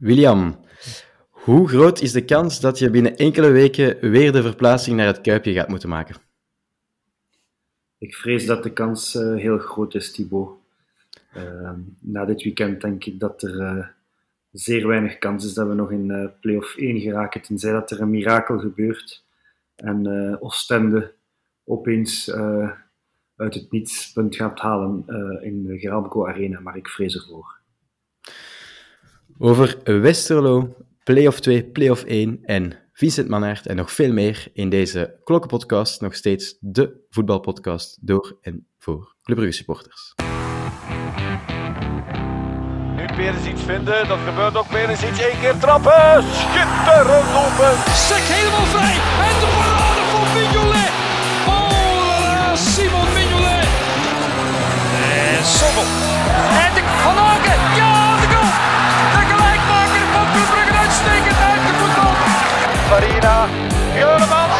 William, hoe groot is de kans dat je binnen enkele weken weer de verplaatsing naar het Kuipje gaat moeten maken? Ik vrees dat de kans uh, heel groot is, Thibaut. Uh, na dit weekend denk ik dat er uh, zeer weinig kans is dat we nog in play-off 1 geraken, tenzij dat er een mirakel gebeurt en Oostende opeens uit het niets punt gaat halen in de Gramco Arena, maar ik vrees ervoor. Over Westerlo, play-off 2, play-off 1 en Vincent Mannaert en nog veel meer in deze Klokkenpodcast, nog steeds de voetbalpodcast door en voor Club Brugge supporters. Nu Perens iets vinden, dat gebeurt ook. Perens iets, één keer trappen, schitterend open. Sek helemaal vrij en de parade van Mignolet. Oh la Simon Mignolet. En Sommel. En de Van Aken, ja Farina, Juremans,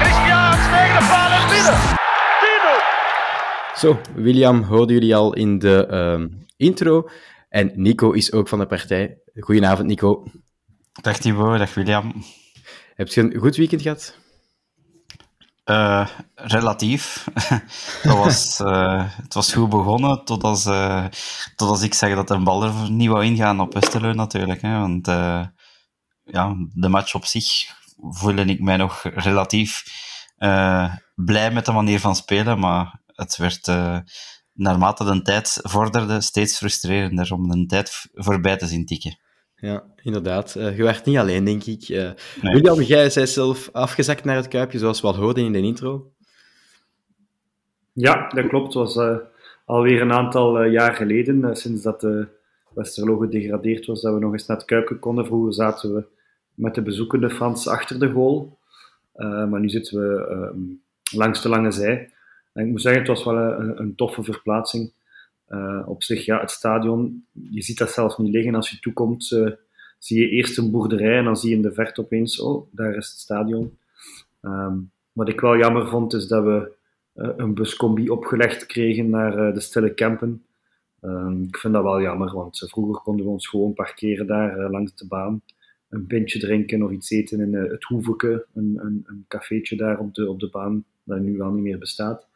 Christian tegen de paal en binnen. Zo, William hoorden jullie al in de uh, intro. En Nico is ook van de partij. Goedenavond, Nico. Dag Thibaut, dag William. Heb je een goed weekend gehad? Uh, relatief. dat was, uh, het was goed begonnen, tot als, uh, tot als ik zeg dat een bal er niet wou ingaan op Westerlo natuurlijk. Hè, want ja, de match op zich voelde ik mij nog relatief blij met de manier van spelen, maar het werd naarmate de tijd vorderde steeds frustrerender om de tijd voorbij te zien tikken. Ja, inderdaad. Uh, je werd niet alleen, denk ik. Uh, nee. William, jij zei zelf afgezakt naar het Kuipje, zoals we al hoorden in de intro. Ja, dat klopt. Het was uh, alweer een aantal jaar geleden, sinds dat de Westerlo gedegradeerd was, dat we nog eens naar het Kuipje konden. Vroeger zaten we met de bezoekende Frans achter de goal. maar nu zitten we ehm, langs de lange zij. En ik moet zeggen, het was wel een, een toffe verplaatsing. Op zich, ja, het stadion, je ziet dat zelf niet liggen. Als je toekomt, uh, zie je eerst een boerderij en dan zie je in de verte opeens, oh, daar is het stadion. Um, wat ik wel jammer vond, is dat we een buscombi opgelegd kregen naar de Stille Kempen. Um, ik vind dat wel jammer, want vroeger konden we ons gewoon parkeren daar langs de baan. Een pintje drinken of iets eten in het Hoeveke, een, een, een cafeetje daar op de, op de baan, dat nu wel niet meer bestaat.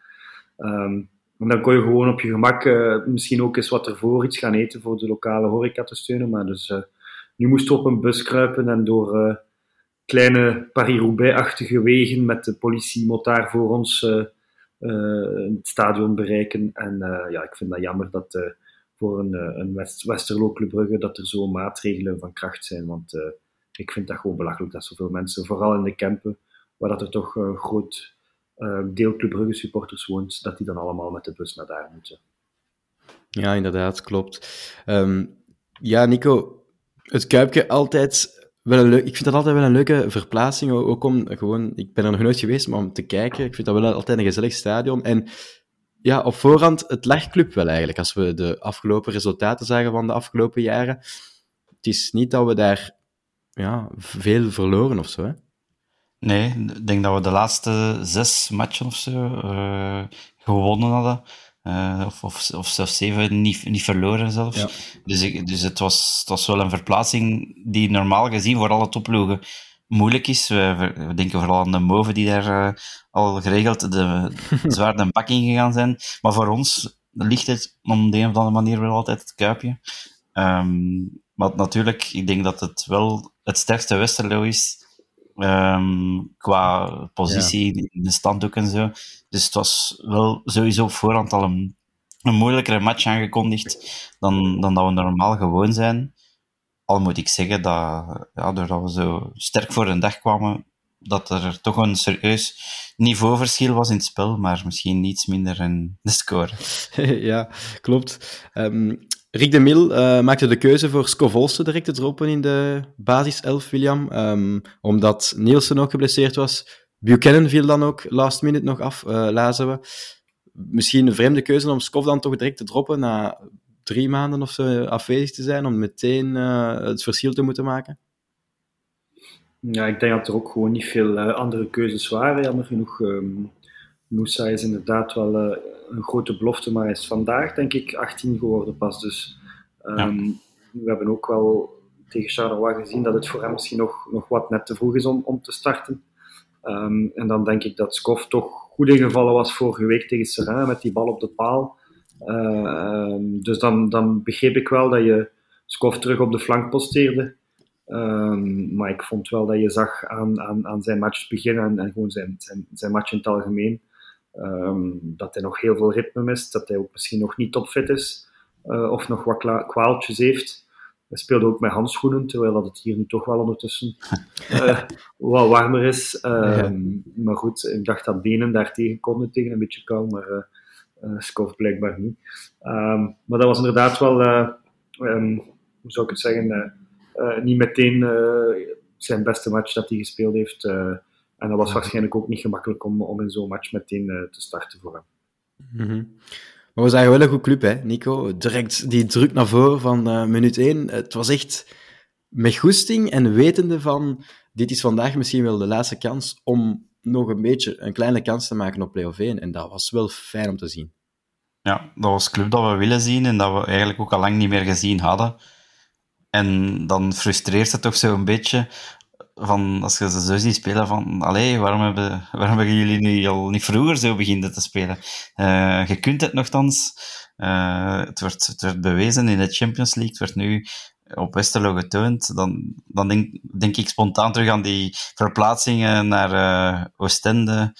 Um, en dan kon je gewoon op je gemak uh, misschien ook eens wat ervoor iets gaan eten voor de lokale horeca te steunen. Maar dus uh, nu moesten we op een bus kruipen en door kleine Paris-Roubaix-achtige wegen met de politie motaar voor ons het stadion bereiken. En ja, ik vind dat jammer dat voor een, een West Westerlo Club dat er zo maatregelen van kracht zijn. Want ik vind dat gewoon belachelijk dat zoveel mensen, vooral in de Kempen, waar dat er toch groot uh, deel Club Brugge supporters woont, dat die dan allemaal met de bus naar daar moeten. Ja, inderdaad, klopt. Um, ja, Nico, het Kuipje altijd wel een leuk, ik vind dat altijd wel een leuke verplaatsing, ook om gewoon, ik ben er nog nooit geweest, maar om te kijken, ik vind dat wel altijd een gezellig stadion. En ja, op voorhand, het lag club wel eigenlijk, als we de afgelopen resultaten zagen van de afgelopen jaren. Het is niet dat we daar ja, veel verloren of zo, hè? Nee, ik denk dat we de laatste zes matchen of zo uh, gewonnen hadden. Uh, of, of, of zelfs zeven niet, niet verloren zelfs. Ja. Dus, ik, dus het, was, het was wel een verplaatsing die normaal gezien voor alle topploegen moeilijk is. We, we denken vooral aan de moven die daar uh, al geregeld de, zwaar de bak in gegaan zijn. Maar voor ons ligt het om de een of andere manier wel altijd het kuipje. Um, maar natuurlijk, ik denk dat het wel het sterkste Westerlo is Um, qua positie ja. in de standhoek en zo. Dus het was wel sowieso op voorhand al een, een moeilijkere match aangekondigd dan, dan dat we normaal gewoon zijn. Al moet ik zeggen dat, ja, doordat we zo sterk voor de dag kwamen, dat er toch een serieus niveauverschil was in het spel, maar misschien niets minder in de score. ja, klopt. Um, Rick de Mil uh, maakte de keuze voor Scovolse direct te droppen in de basiself, William. Um, omdat Nielsen ook geblesseerd was. Buchanan viel dan ook last minute nog af, uh, lazen we. Misschien een vreemde keuze om Skov dan toch direct te droppen na drie maanden of zo afwezig te zijn, om meteen uh, het verschil te moeten maken? Ja, ik denk dat er ook gewoon niet veel andere keuzes waren, jammer genoeg. Um, Moussa is inderdaad wel een grote belofte, maar hij is vandaag denk ik 18 geworden pas. Dus um, ja. we hebben ook wel tegen Charleroi gezien dat het voor hem misschien nog, nog wat net te vroeg is om, om te starten. Ehm, en dan denk ik dat Skof toch goed ingevallen was vorige week tegen Serena met die bal op de paal. Ehm, dus dan, dan begreep ik wel dat je Skof terug op de flank posteerde. Ehm, maar ik vond wel dat je zag aan, aan, aan zijn match beginnen en, en gewoon zijn, zijn, zijn match in het algemeen, dat hij nog heel veel ritme mist, dat hij ook misschien nog niet topfit is uh, of nog wat kwaaltjes heeft. Hij speelde ook met handschoenen, terwijl dat het hier nu toch wel ondertussen uh, wat warmer is. Uh, Maar goed, ik dacht dat Benen daar tegen konden, tegen een beetje kou, maar uh Skof blijkbaar niet. Um, maar dat was inderdaad wel, um, hoe zou ik het zeggen, niet meteen zijn beste match dat hij gespeeld heeft. En dat was waarschijnlijk ook niet gemakkelijk om, om in zo'n match meteen te starten voor hem. Mm -hmm. Maar we zagen wel een goed club, hè, Nico. Direct die druk naar voren van uh, minuut 1. Het was echt met goesting en wetende van dit is vandaag misschien wel de laatste kans om nog een beetje een kleine kans te maken op play-off 1. En dat was wel fijn om te zien. Ja, dat was club dat we willen zien en dat we eigenlijk ook al lang niet meer gezien hadden. En dan frustreert het toch zo een beetje van, als je ze zo ziet spelen, van, allee, waarom hebben, waarom hebben jullie nu al niet vroeger zo beginnen te spelen? Uh, je kunt het nogthans. Uh, het, wordt, het werd bewezen in de Champions League, het werd nu op Westerlo getoond. Dan, dan denk, denk ik spontaan terug aan die verplaatsingen naar uh, Oostende.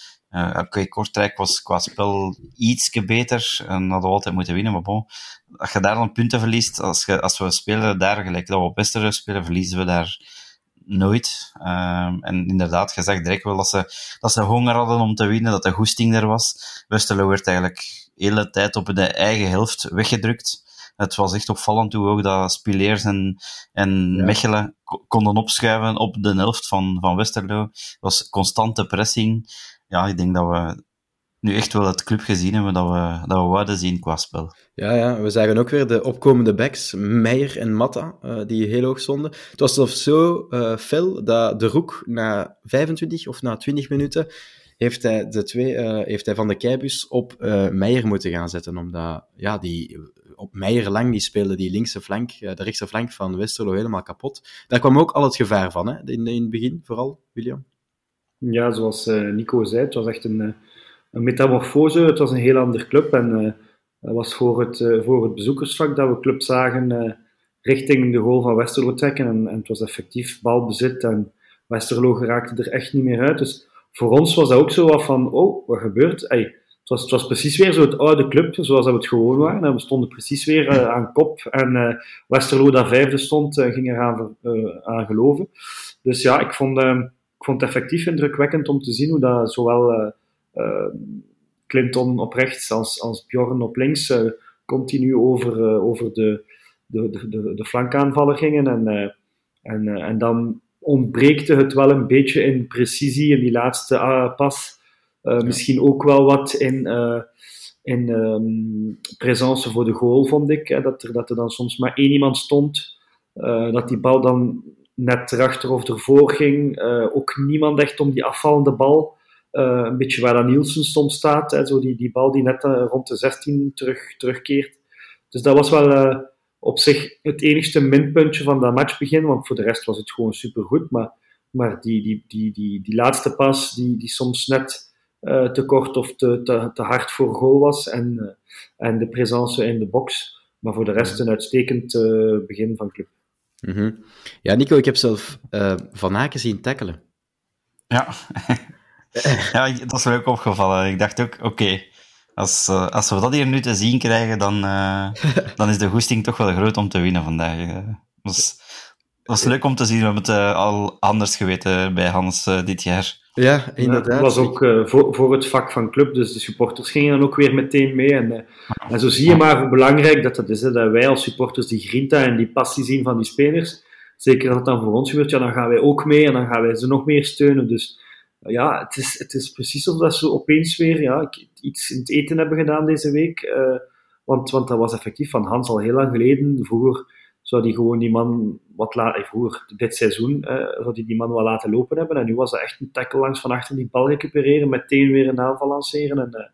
Kortrijk was qua spel ietsje beter en hadden we altijd moeten winnen, maar bon. Als je daar dan punten verliest, als, je, als we spelen daar, gelijk dat we op Westerlo spelen, verliezen we daar nooit. Um, en inderdaad, je zegt direct wel dat ze, dat ze honger hadden om te winnen, dat de goesting er was. Westerlo werd eigenlijk de hele tijd op de eigen helft weggedrukt. Het was echt opvallend hoe ook dat Spileers en, en ja. Mechelen konden opschuiven op de helft van, van Westerlo. Het was constante pressing. Ja, ik denk dat we nu echt wel het club gezien hebben dat we, dat we wouden zien qua spel. Ja, ja, we zagen ook weer de opkomende backs, Meijer en Matta, uh, die heel hoog stonden. Het was zelfs zo uh, fel dat de Roek na 25 of na 20 minuten heeft hij, de twee, uh, heeft hij van de keibus op Meijer moeten gaan zetten, omdat ja, die, op Meijer lang die speelde die linkse flank, de rechtse flank van Westerlo helemaal kapot. Daar kwam ook al het gevaar van, hè, in, in het begin vooral, William. Ja, zoals Nico zei, het was echt een een metamorfose. Het was een heel ander club en uh, dat was voor het, uh, voor het bezoekersvak dat we club zagen uh, richting de goal van Westerlo trekken. En, en, het was effectief balbezit en Westerlo geraakte er echt niet meer uit. Dus voor ons was dat ook zo wat van, oh, wat gebeurt? Hey, het, was, het was precies weer zo het oude club, zoals we het gewoon waren. En we stonden precies weer aan kop. En Westerlo, dat vijfde stond, ging eraan aan geloven. Dus ja, ik vond, ik vond het effectief indrukwekkend om te zien hoe dat zowel uh, Clinton op rechts als, als Bjorn op links continu over, uh, over de, de, de, de flankaanvallen gingen. En, en, en dan ontbreekte het wel een beetje in precisie in die laatste pas. Ja. Misschien ook wel wat in, in um, presence voor de goal, vond ik. Hè, dat, er, dat er dan soms maar één iemand stond. dat die bal dan net erachter of ervoor ging. ook niemand echt om die afvallende bal. Uh, een beetje waar dan Nielsen soms staat, hè, zo die, die bal die net uh, rond de 16 terug, terugkeert. Dus dat was wel uh, op zich het enigste minpuntje van dat matchbegin, want voor de rest was het gewoon supergoed. Maar, maar die, die, die, die, die laatste pas, die, die soms net te kort of te, te, te hard voor goal was, en, en de presence in de box. Maar voor de rest een uitstekend begin van club. Mm -hmm. Ja, Nico, ik heb zelf Van Aken zien tackelen. Ja, ja, dat is me ook opgevallen. Ik dacht ook, oké, als, uh, als we dat hier nu te zien krijgen, dan, uh, dan is de goesting toch wel groot om te winnen vandaag. Uh, dat was, was leuk om te zien. We hebben het al anders geweten bij Hans dit jaar. Ja, inderdaad. Ja, dat was ook voor, voor het vak van club, dus de supporters gingen dan ook weer meteen mee. En, en zo zie je maar hoe belangrijk dat het is, hè, dat wij als supporters die grinta en die passie zien van die spelers. Zeker als het dan voor ons gebeurt, ja, dan gaan wij ook mee en dan gaan wij ze nog meer steunen. Dus ja, het is, het is precies of dat ze opeens weer ja, iets in het eten hebben gedaan deze week. Uh, want, want dat was effectief van Hans al heel lang geleden. Vroeger zou die gewoon die man wat laten, eh, vroeger, dit seizoen, uh, zou die die man wel laten lopen hebben. En nu was dat echt een tackle langs van achter die bal recupereren, meteen weer een aanval lanceren. En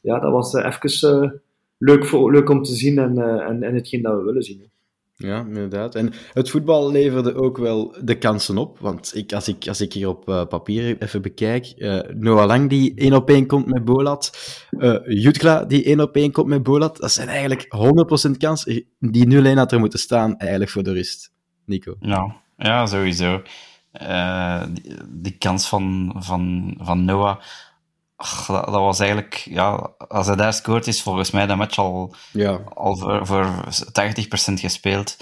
ja, dat was even leuk, voor, leuk om te zien en, en, en hetgeen dat we willen zien. Ja, inderdaad. En het voetbal leverde ook wel de kansen op. Want ik, als, ik, als ik hier op uh, papier even bekijk, uh, Noah Lang die één op één komt met Bolat, uh, Jutkla die één op één komt met Bolat, dat zijn eigenlijk 100% kans die 0-1 had er moeten staan eigenlijk voor de rust. Nico. Ja, ja sowieso. Die, die, kans van, van, van Noah Ach, dat, dat, was eigenlijk, ja, als hij daar scoort, is volgens mij de match al, ja. al voor, voor 80% gespeeld.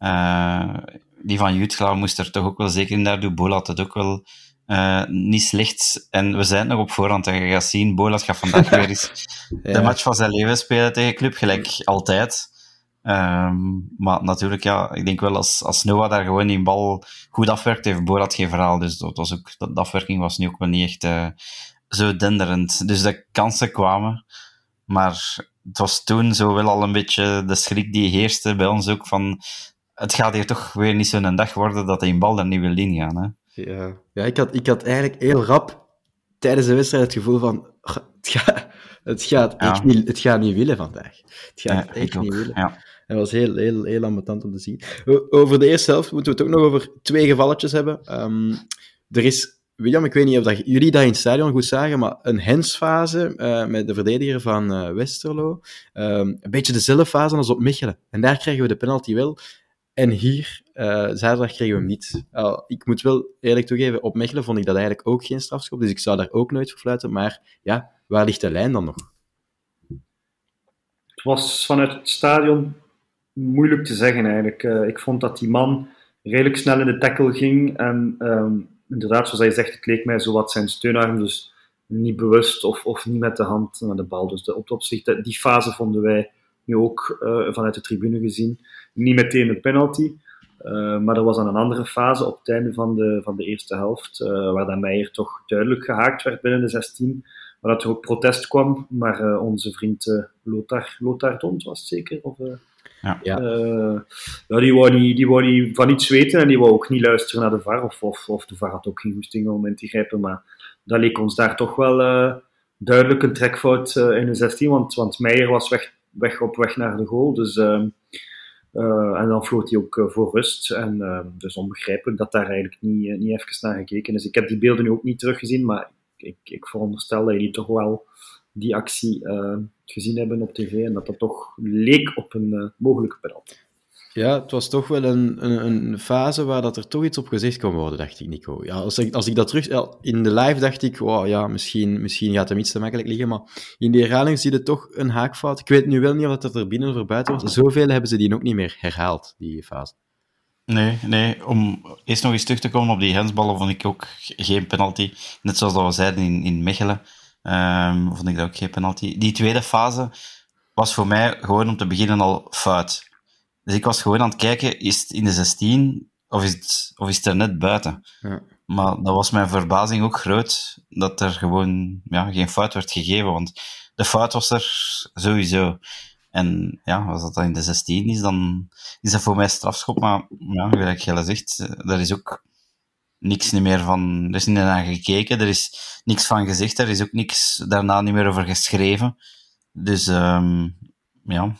Uh, die van Jutgla moest er toch ook wel zeker in daar doen. Bola had het ook wel uh, niet slecht. En we zijn nog op voorhand dat je gaat zien, Bolas gaat vandaag weer eens ja. de match van zijn leven spelen tegen Club, gelijk altijd. Um, maar natuurlijk, ja, ik denk wel als, als Noah daar gewoon die bal goed afwerkt, heeft Borat geen verhaal. Dus dat was ook, dat, de afwerking was nu ook wel niet echt uh, zo denderend. Dus de kansen kwamen. Maar het was toen zo wel al een beetje de schrik die heerste bij ons ook van het gaat hier toch weer niet zo'n dag worden dat een bal er niet wil ingaan. Hè? Ja, ja ik, had, ik had eigenlijk heel rap tijdens de wedstrijd het gevoel van het gaat, het gaat, ja. echt niet, het gaat niet willen vandaag. Het gaat ja, echt niet willen. Ja. Dat was heel, heel, heel ambetant om te zien. Over de eerste helft moeten we het ook nog over twee gevalletjes hebben. Um, er is William, ik weet niet of dat, jullie dat in het stadion goed zagen, maar een hensfase uh, met de verdediger van uh, Westerlo. Um, een beetje dezelfde fase als op Michelen. En daar krijgen we de penalty wel. En hier, uh, zaterdag, kregen we hem niet. ik moet wel eerlijk toegeven, op Mechelen vond ik dat eigenlijk ook geen strafschop, dus ik zou daar ook nooit voor fluiten. Maar ja, waar ligt de lijn dan nog? Het was vanuit het stadion moeilijk te zeggen eigenlijk. ik vond dat die man redelijk snel in de tackle ging en... Um, inderdaad, zoals je zegt, het leek mij zo wat zijn steunarm, dus niet bewust of, of niet met de hand naar de bal. Dus de, op opzicht, die fase vonden wij nu ook uh, vanuit de tribune gezien. Niet meteen een penalty, uh, maar er was dan een andere fase op het einde van de, van de eerste helft, uh, waar dan Meijer toch duidelijk gehaakt werd binnen de 16, waar dat er ook protest kwam, maar onze vriend Lothar, Lothar was het zeker, of ja. Uh, ja, die, wou niet, die wou niet van iets weten en die wou ook niet luisteren naar de VAR. Of, of, of de VAR had ook geen goesting om in te grijpen. Maar dat leek ons daar toch wel uh, duidelijk een trekfout uh, in de 16. Want, want Meijer was weg, weg op weg naar de goal. Dus, ehm, en dan vloot hij ook voor rust. En ehm, dus onbegrijpelijk dat daar eigenlijk niet, niet even naar gekeken is. Ik heb die beelden nu ook niet teruggezien, maar ik, ik veronderstel dat die toch wel die actie uh, gezien hebben op tv en dat dat toch leek op een uh, mogelijke penalty. Ja, het was toch wel een, een, een, fase waar dat er toch iets op gezegd kon worden, dacht ik, Nico. Ja, als, ik, als ik dat terug... Ja, in de live dacht ik, wow, ja, misschien, misschien gaat hem iets te makkelijk liggen, maar in de herhaling zie je toch een haakfout. Ik weet nu wel niet of dat er binnen of er buiten was. Zoveel hebben ze die ook niet meer herhaald, die fase. Nee, nee, om eerst nog eens terug te komen op die hensballen vond ik ook geen penalty. Net zoals dat we zeiden in, in Mechelen. Um, vond ik dat ook geen penalty. Die tweede fase was voor mij gewoon om te beginnen al fout. Dus ik was gewoon aan het kijken, is het in de 16 of is het, of is het er net buiten? Ja. Maar dat was mijn verbazing ook groot, dat er gewoon ja, geen fout werd gegeven, want de fout was er sowieso. En ja, als dat dan in de 16 is, dan is dat voor mij strafschop. Maar ja, gelijk jij zegt, er is ook niks meer van, er is niet naar gekeken, er is niks van gezegd, er is ook niks daarna niet meer over geschreven. Dus um, ja,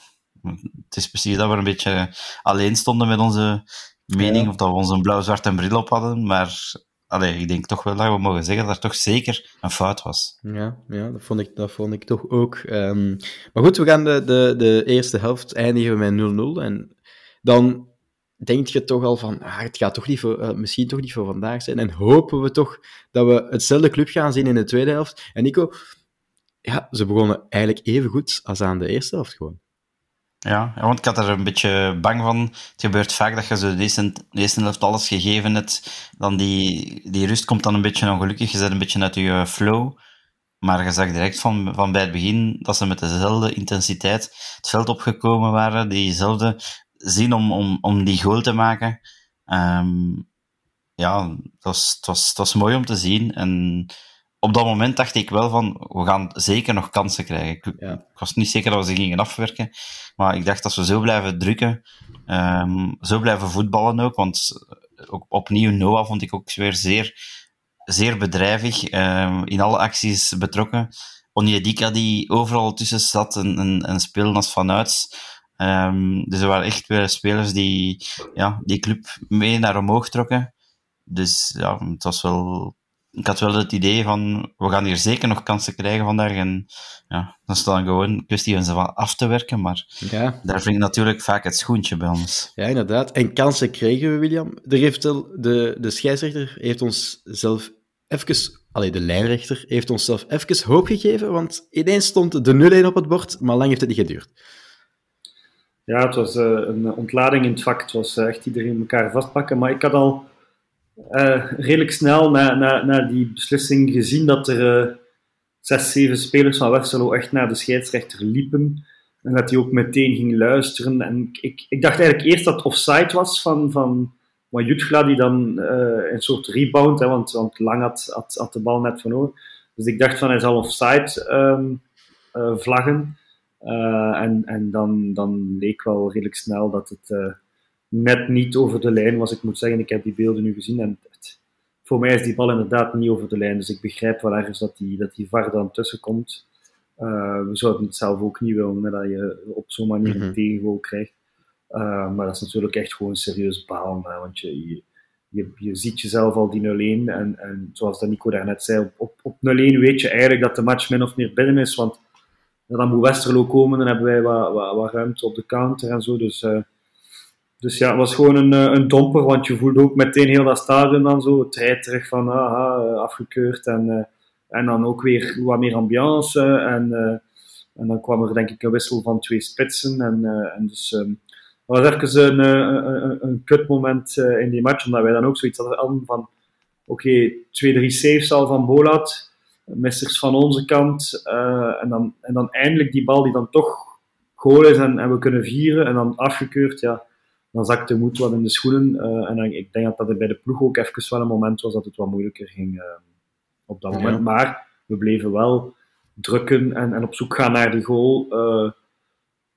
het is precies dat we een beetje alleen stonden met onze mening, of dat we onze blauw-zwarte bril op hadden, maar allee, ik denk toch wel dat we mogen zeggen dat er toch zeker een fout was. Ja, ja dat, vond ik, dat vond ik toch ook. Um, maar goed, we gaan de, de, de eerste helft eindigen met 0-0 en dan denk je toch al van, ah, het gaat toch niet voor, uh, misschien toch niet voor vandaag zijn. En hopen we toch dat we hetzelfde club gaan zien in de tweede helft. En Nico, ja, ze begonnen eigenlijk even goed als aan de eerste helft gewoon. Ja, want ik had er een beetje bang van. Het gebeurt vaak dat je zo de eerste helft alles gegeven hebt. Dan die, die rust komt dan een beetje ongelukkig. Je zet een beetje uit je flow. Maar je zag direct van, van bij het begin dat ze met dezelfde intensiteit het veld opgekomen waren. Diezelfde zien om, om, om die goal te maken. Um, ja, het was, het, was, het was mooi om te zien. En op dat moment dacht ik wel van, we gaan zeker nog kansen krijgen. Ik, ja. ik was niet zeker dat we ze gingen afwerken. Maar ik dacht, als we zo blijven drukken, um, zo blijven voetballen ook, want ook opnieuw Noah vond ik ook weer zeer, zeer bedrijvig, um, in alle acties betrokken. Onyedika die overal tussen zat en, en, en speelde als vanuit Ehm, dus er waren echt weer spelers die ja, die club mee naar omhoog trokken. Dus ja, het was wel ik had wel het idee van, we gaan hier zeker nog kansen krijgen vandaag. En ja, dan is het dan gewoon een kwestie om ze af te werken. Maar ja. daar vind ik natuurlijk vaak het schoentje bij ons. Ja, inderdaad. En kansen kregen we, William. Er heeft de, de scheidsrechter heeft ons zelf even, allee, de lijnrechter heeft ons zelf even hoop gegeven, want ineens stond de 0-1 op het bord, maar lang heeft het niet geduurd. Ja, het was uh, een ontlading in het vak. Het was uh, echt iedereen elkaar vastpakken. Maar ik had al uh, redelijk snel na, na, na die beslissing gezien dat er zes, zeven spelers van Westerlo echt naar de scheidsrechter liepen. En dat hij ook meteen ging luisteren. En ik, ik dacht eigenlijk eerst dat het offside was van, van die dan een soort rebound, hè, want, want Lang had, had, had de bal net verloren. Dus ik dacht van hij zal offside um, vlaggen. En en dan, dan leek wel redelijk snel dat het net niet over de lijn was. Ik moet zeggen, ik heb die beelden nu gezien en het, voor mij is die bal inderdaad niet over de lijn. Dus ik begrijp wel ergens dat die, dat die VAR dan tussen komt. Uh, we zouden het zelf ook niet willen, dat je op zo'n manier een mm tegengoal krijgt. Uh, maar dat is natuurlijk echt gewoon een serieus baal. want je, je, je, ziet jezelf al die 0-1. En, en zoals dat Nico daarnet zei, op, op, op 0-1 weet je eigenlijk dat de match min of meer binnen is. Want dan moet Westerlo komen, dan hebben wij wat, wat, wat ruimte op de counter en zo. Dus uh, dus ja, het was gewoon een, eh, een domper, want je voelde ook meteen heel dat stadion dan zo, het terug van aha, eh, afgekeurd en, eh, en dan ook weer wat meer ambiance en, en dan kwam er denk ik een wissel van twee spitsen en, en dus um, dat was even een, een, een kutmoment in die match, omdat wij dan ook zoiets hadden van oké, twee, drie saves al van Bolat, missers van onze kant en, dan, en dan eindelijk die bal die dan toch goal is en, en we kunnen vieren en dan afgekeurd, ja dan zakte de moed wat in de schoenen. Uh, en dan, ik denk dat dat er bij de ploeg ook even wel een moment was dat het wat moeilijker ging uh, op dat moment. Maar we bleven wel drukken en, en op zoek gaan naar die goal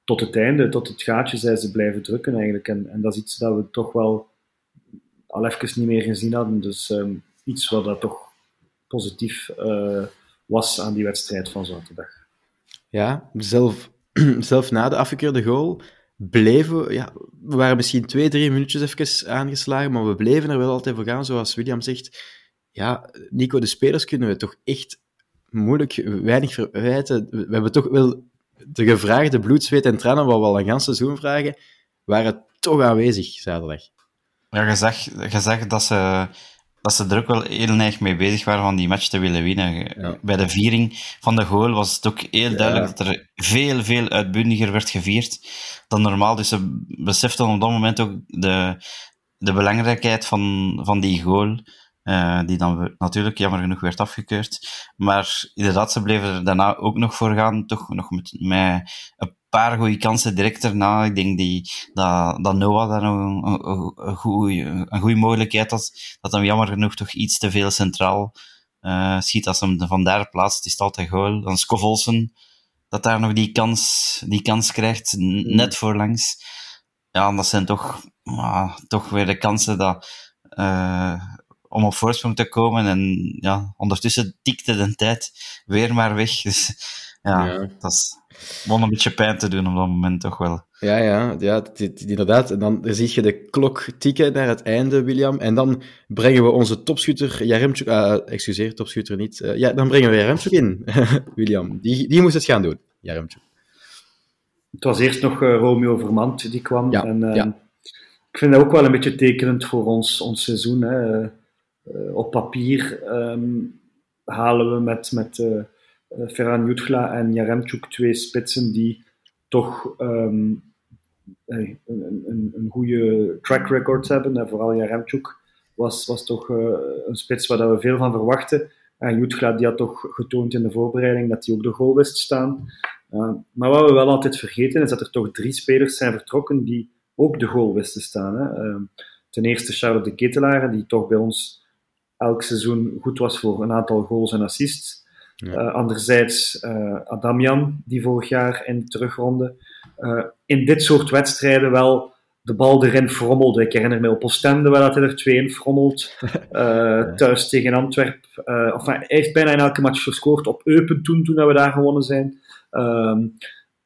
tot het einde, tot het gaatje zijn ze blijven drukken eigenlijk. En, en dat is iets dat we toch wel al even niet meer gezien hadden. Dus um, iets wat dat toch positief was aan die wedstrijd van zaterdag. Ja, zelf, zelf na de afgekeurde goal bleven, ja, we waren misschien twee, drie minuutjes even aangeslagen, maar we bleven er wel altijd voor gaan, zoals William zegt. Ja, Nico, de spelers kunnen we toch echt moeilijk, weinig verwijten. We hebben toch wel de gevraagde bloed, zweet en tranen, wat we al een ganse seizoen vragen, waren toch aanwezig zaterdag. Ja, je zag, je zag dat ze dat ze er ook wel heel neig mee bezig waren van die match te willen winnen. Bij de viering van de goal was het ook heel duidelijk dat er veel, veel uitbundiger werd gevierd dan normaal. Dus ze beseften op dat moment ook de, de belangrijkheid van, van die goal. Uh, die dan natuurlijk jammer genoeg werd afgekeurd. Maar inderdaad, ze bleven er daarna ook nog voor gaan. Toch nog met, met een paar goede kansen direct erna. Ik denk die, dat, dat Noah daar een, een, een, goede, een goede mogelijkheid had. Dat hem jammer genoeg toch iets te veel centraal uh, schiet. Als hem van daar plaatst, is het altijd goal. Dan Scovolsen, dat daar nog die kans, die kans krijgt, net voorlangs. Ja, dat zijn toch, uh, toch weer de kansen dat, uh, om op voorsprong te komen. En ja, ondertussen tikte de tijd weer maar weg. Dus ja, ja. dat is begon een beetje pijn te doen op dat moment toch wel. Ja, ja, ja inderdaad. En dan zie je de klok tikken naar het einde, William. En dan brengen we onze topschutter, Jaremchuk... Uh, excuseer, topschutter niet. Uh, ja, dan brengen we Jaremchuk in, William. Die, die moest het gaan doen, Jaremchuk. Het was eerst nog uh, Romeo Vermand die kwam. Ja, en, ja. Ik vind dat ook wel een beetje tekenend voor ons, ons seizoen. Hè. op papier um, halen we met... met uh, Ferran Jutgla en Jaremchuk twee spitsen die toch um, een, een, een, goede track record hebben. En vooral Jaremchuk was, was toch uh, een spits waar we veel van verwachten. En Jutgla die had toch getoond in de voorbereiding dat hij ook de goal wist staan. Maar wat we wel altijd vergeten is dat er toch drie spelers zijn vertrokken die ook de goal wisten staan. Hè. Uh, ten eerste Charlotte de Ketelaar, die toch bij ons elk seizoen goed was voor een aantal goals en assists. Uh, anderzijds uh, Adamian, die vorig jaar in de terugronde uh, in dit soort wedstrijden wel de bal erin frommelde. Ik herinner me op Oostende wel dat hij er twee in frommelt. thuis tegen Antwerp. enfin, hij heeft bijna in elke match gescoord. Op Eupen toen, toen we daar gewonnen zijn. Ehm,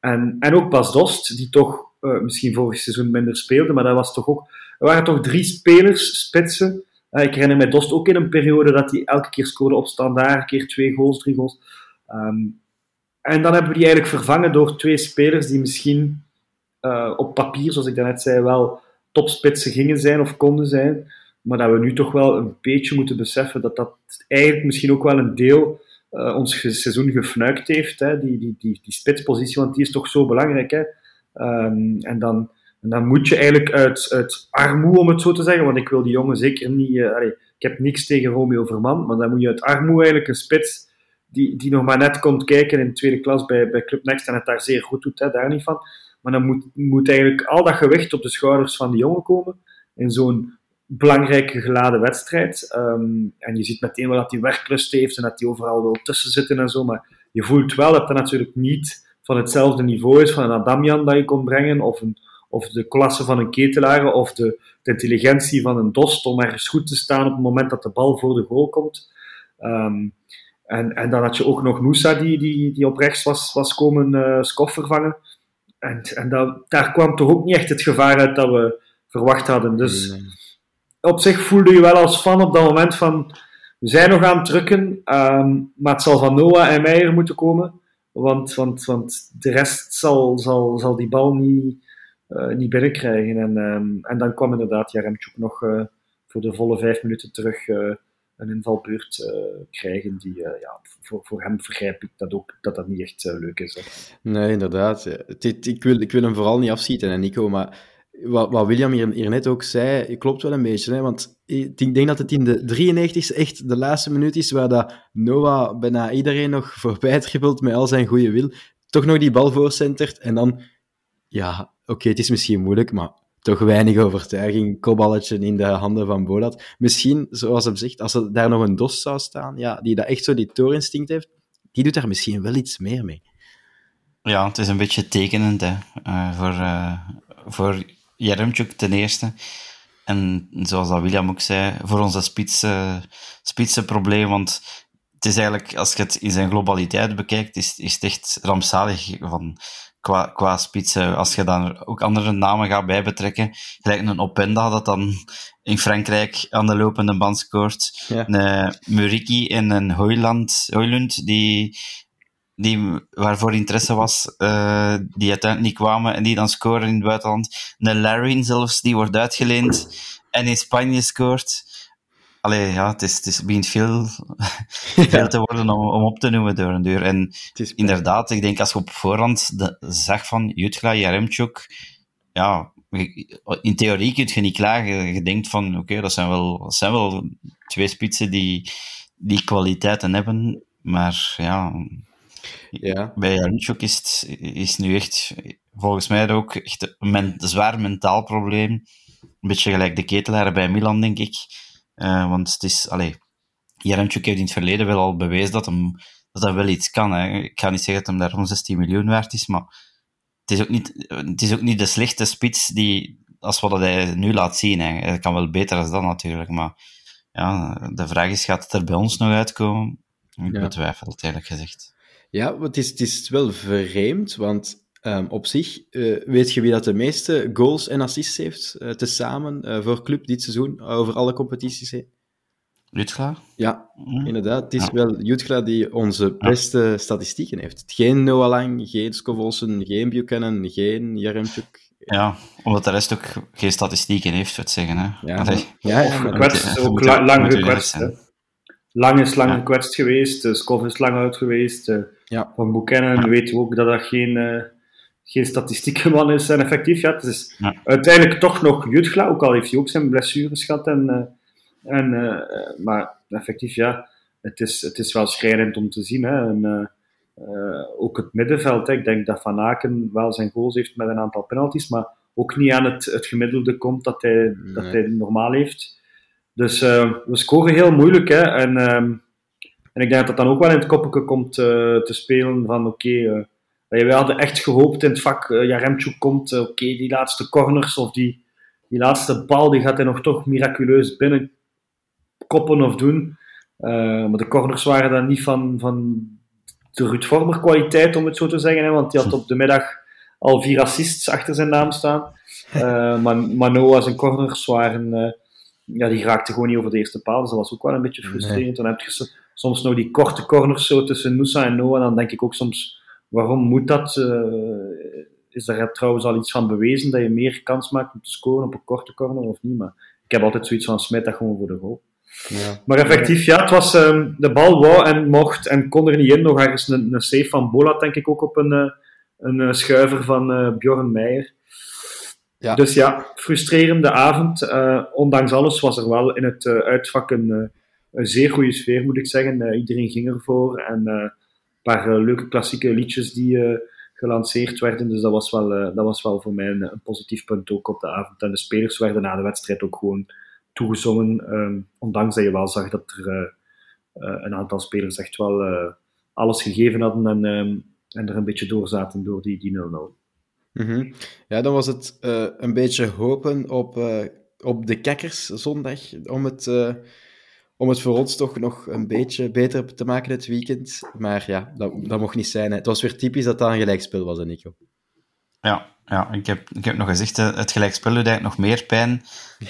en, en ook Bas Dost, die toch uh, misschien vorig seizoen minder speelde, maar dat was toch ook... Er waren toch drie spelers, spitsen. Uh, ik herinner mij Dost ook in een periode dat hij elke keer scoorde op standaard, een keer twee goals, drie goals. Um, en dan hebben we die eigenlijk vervangen door twee spelers die misschien uh, op papier, zoals ik daarnet zei, wel topspitsen gingen zijn of konden zijn. Maar dat we nu toch wel een beetje moeten beseffen dat dat eigenlijk misschien ook wel een deel uh, ons seizoen gefnuikt heeft. Hè? Die, die, die, die spitspositie, want die is toch zo belangrijk. Hè? Um, en, dan, en dan moet je eigenlijk uit, uit armoe, om het zo te zeggen, want ik wil die jongen zeker niet... Allee, ik heb niks tegen Romeo Verman, maar dan moet je uit armoe eigenlijk een spits die, die nog maar net komt kijken in de tweede klas bij, bij Club Next en het daar zeer goed doet, daar niet van. Maar dan moet, moet eigenlijk al dat gewicht op de schouders van die jongen komen in zo'n belangrijke geladen wedstrijd. Um, en je ziet meteen wel dat hij werklust heeft en dat hij overal wil tussen zitten en zo. Maar je voelt wel dat dat natuurlijk niet van hetzelfde niveau is van een Adamian dat je kon brengen, of, een, of de klasse van een ketelaar, of de, de, intelligentie van een Dost om ergens goed te staan op het moment dat de bal voor de goal komt. Um, en, en dan had je ook nog Moussa die, die, die op rechts was, was komen uh, vervangen. En, en dat, daar kwam toch ook niet echt het gevaar uit dat we verwacht hadden. Dus op zich voelde je wel als fan op dat moment van we zijn nog aan het drukken, um, maar het zal van Noah en Meijer moeten komen. Want, want, want de rest zal, zal, zal die bal niet, niet binnenkrijgen. En, um, en dan kwam inderdaad Jaremchuk nog uh, voor de volle vijf minuten terug een invalbeurt uh, krijgen die, ja, voor, voor hem begrijp ik dat ook, dat dat niet echt leuk is. Nee, inderdaad. ik, wil, ik wil hem vooral niet afschieten, hè, Nico, maar wat, wat William hier, hier net ook zei, klopt wel een beetje. Hè, want ik denk dat het in de 93ste echt de laatste minuut is waar dat Noah bijna iedereen nog voorbij dribbelt met al zijn goede wil, toch nog die bal voorcentert en dan, ja, oké, het is misschien moeilijk, maar toch weinig overtuiging. Kopballetje in de handen van Bolat. Misschien, zoals hij zegt, als er daar nog een dos zou staan, ja, die dat echt zo die toorinstinct heeft, die doet daar misschien wel iets meer mee. Ja, het is een beetje tekenend hè, uh, voor, uh, voor Jeremchuk ten eerste. En zoals dat William ook zei, voor onze spitse, spitse probleem. Want het is eigenlijk, als je het in zijn globaliteit bekijkt, is, is het echt rampzalig van qua, qua spitsen. Als je dan ook andere namen gaat bijbetrekken, gelijk een Openda dat dan in Frankrijk aan de lopende band scoort. Ja. Een Muriki en een Hoyland, Hoylund, die, die, waarvoor interesse was, uh, die uiteindelijk niet kwamen en die dan scoren in het buitenland. Een Larin zelfs, die wordt uitgeleend en in Spanje scoort. Allee, ja, het, is, het is, begint veel, veel te worden om, om op te noemen door een deur. En inderdaad, ik denk als je op voorhand de, zag van Jutgla, Jaremchuk, ja, in theorie kun je niet klagen. Je denkt van, oké, okay, dat, zijn wel, dat zijn wel twee spitsen die, die kwaliteiten hebben, maar ja, ja. bij Jaremchuk is het is nu echt, volgens mij ook echt een zwaar mentaal probleem. Een beetje gelijk de ketelaar bij Milan, denk ik uh, want het is, allee, Jaremchuk heeft in het verleden wel al bewezen dat hem, dat wel iets kan. Hè. Ik ga niet zeggen dat hem daarom 16 miljoen waard is, maar het is ook niet, het is ook niet de slechte spits die, als wat hij nu laat zien. Hè. Hij kan wel beter als dat natuurlijk, maar ja, de vraag is, gaat het er bij ons nog uitkomen? Ik ja. betwijfel het eerlijk gezegd. Ja, het is, het is wel vreemd, want Um, op zich, uh, weet je wie dat de meeste goals en assists heeft, uh, tezamen, uh, voor club dit seizoen, over alle competities heen? Jutgla? Ja, mm. inderdaad. Het is ja. wel Jutgla die onze beste ja. statistieken heeft. Geen Noah Lang, geen Scovolsen, geen Buchanan, geen Jaremchuk. Ja, omdat de rest ook geen statistieken heeft, wat zeggen. Hè? Ja, Allee. ja, ja gekwetst, ook la lang gekwetst. Lang is lang ja. gekwetst geweest, Skov is lang uit geweest. ja. Van Buchanan weten we ook dat dat geen geen statistiekenman is en effectief. Ja, het is ja. uiteindelijk toch nog Jutgla, ook al heeft hij ook zijn blessures gehad. En, uh, en, uh, maar effectief, ja, het is, het is wel schrijnend om te zien. Hè. En, uh, ook het middenveld, hè. ik denk dat Van Aken wel zijn goals heeft met een aantal penalties, maar ook niet aan het, het gemiddelde komt dat hij, nee. dat hij normaal heeft. Dus we scoren heel moeilijk. Hè. En, ehm, en ik denk dat dat dan ook wel in het koppetje komt te spelen van oké, okay, wij hadden echt gehoopt in het vak, uh, Jaremchuk komt, uh, oké, okay, die laatste corners of die, die laatste bal, die gaat hij nog toch miraculeus binnen koppen of doen. Uh, maar de corners waren dan niet van, van de Ruud Vormer kwaliteit, om het zo te zeggen, hè, want die had op de middag al vier assists achter zijn naam staan. Uh, maar Manoa zijn corners waren, uh, ja, die raakten gewoon niet over de eerste paal. Dus dat was ook wel een beetje frustrerend. Nee. Dan heb je soms nog die korte corners zo tussen Nusa en Noah. Dan denk ik ook soms, waarom moet dat? Uh, is daar trouwens al iets van bewezen dat je meer kans maakt om te scoren op een korte corner of niet? Maar ik heb altijd zoiets van, smijt dat gewoon voor de goal. Ja. Maar effectief, ja, het was um, de bal wou en mocht en kon er niet in. Nog ergens een, een save van Bola, denk ik ook op een, uh, een uh, schuiver van uh, Bjorn Meijer. Ja. Dus ja, frustrerende avond. ondanks alles was er wel in het uitvak een, een, zeer goede sfeer, moet ik zeggen. iedereen ging ervoor en paar leuke klassieke liedjes die gelanceerd werden. Dus dat was wel, dat was wel voor mij een, een positief punt ook op de avond. En de spelers werden na de wedstrijd ook gewoon toegezongen. Um, ondanks dat je wel zag dat er een aantal spelers echt wel alles gegeven hadden en, um, en er een beetje door zaten door die 0-0. Mm -hmm. Ja, dan was het een beetje hopen op, op de Kekkers zondag om het, om het voor ons toch nog een beetje beter te maken dit weekend. Maar ja, dat, dat mocht niet zijn. Hè. Het was weer typisch dat dat een gelijkspel was, Nico. Ja, ja ik, heb, ik heb nog gezegd, het gelijkspel doet eigenlijk nog meer pijn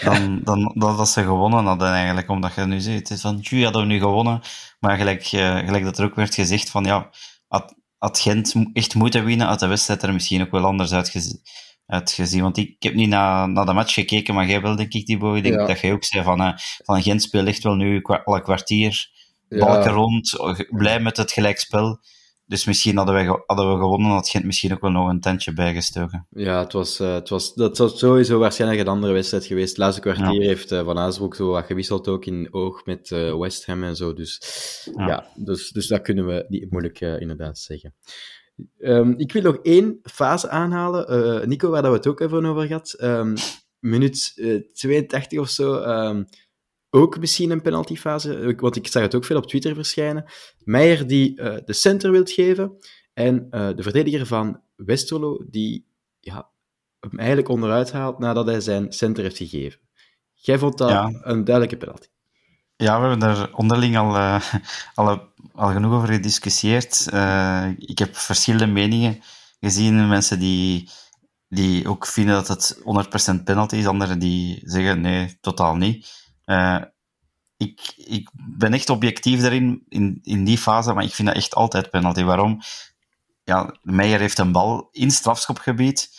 dan, dan, dan dat ze gewonnen hadden eigenlijk. Omdat je nu ziet, het is van, tju, hadden we nu gewonnen. Maar gelijk, uh, gelijk dat er ook werd gezegd van, ja, had, had Gent echt moeten winnen, had de wedstrijd er misschien ook wel anders uitgezien. Uitgezien. Want ik, ik heb niet naar, naar de match gekeken, maar jij wel, denk ik, die boy, denk ja. dat jij ook zei van, uh, van Gent speelt echt wel nu al een kwartier, balken rond, blij met het gelijkspel. Dus misschien hadden, wij, hadden we gewonnen, had Gent misschien ook wel nog een tentje bijgestoken. Ja, het was, uh, het was, dat was sowieso waarschijnlijk een andere wedstrijd geweest. Het laatste kwartier ja. heeft uh, Van Azenbroek zo wat gewisseld ook in oog met uh, West Ham en zo. Dus ja, ja dus, dus dat kunnen we niet moeilijk inderdaad zeggen. Um, ik wil nog één fase aanhalen. Nico, waar dat we het ook even over gehad. Um, minuut 82 of zo. Um, ook misschien een penaltyfase, want ik zag het ook veel op Twitter verschijnen. Meijer die uh, de center wilt geven en de verdediger van Westerlo die ja, hem eigenlijk onderuit haalt nadat hij zijn center heeft gegeven. Jij vond dat ja. een duidelijke penalty. Ja, we hebben daar onderling al, al, al genoeg over gediscussieerd. ik heb verschillende meningen gezien. Mensen die, die ook vinden dat het 100% penalty is, anderen die zeggen nee, totaal niet. Uh, ik, ik ben echt objectief daarin, in, in die fase, maar ik vind dat echt altijd penalty. Waarom? Ja, Meijer heeft een bal in strafschopgebied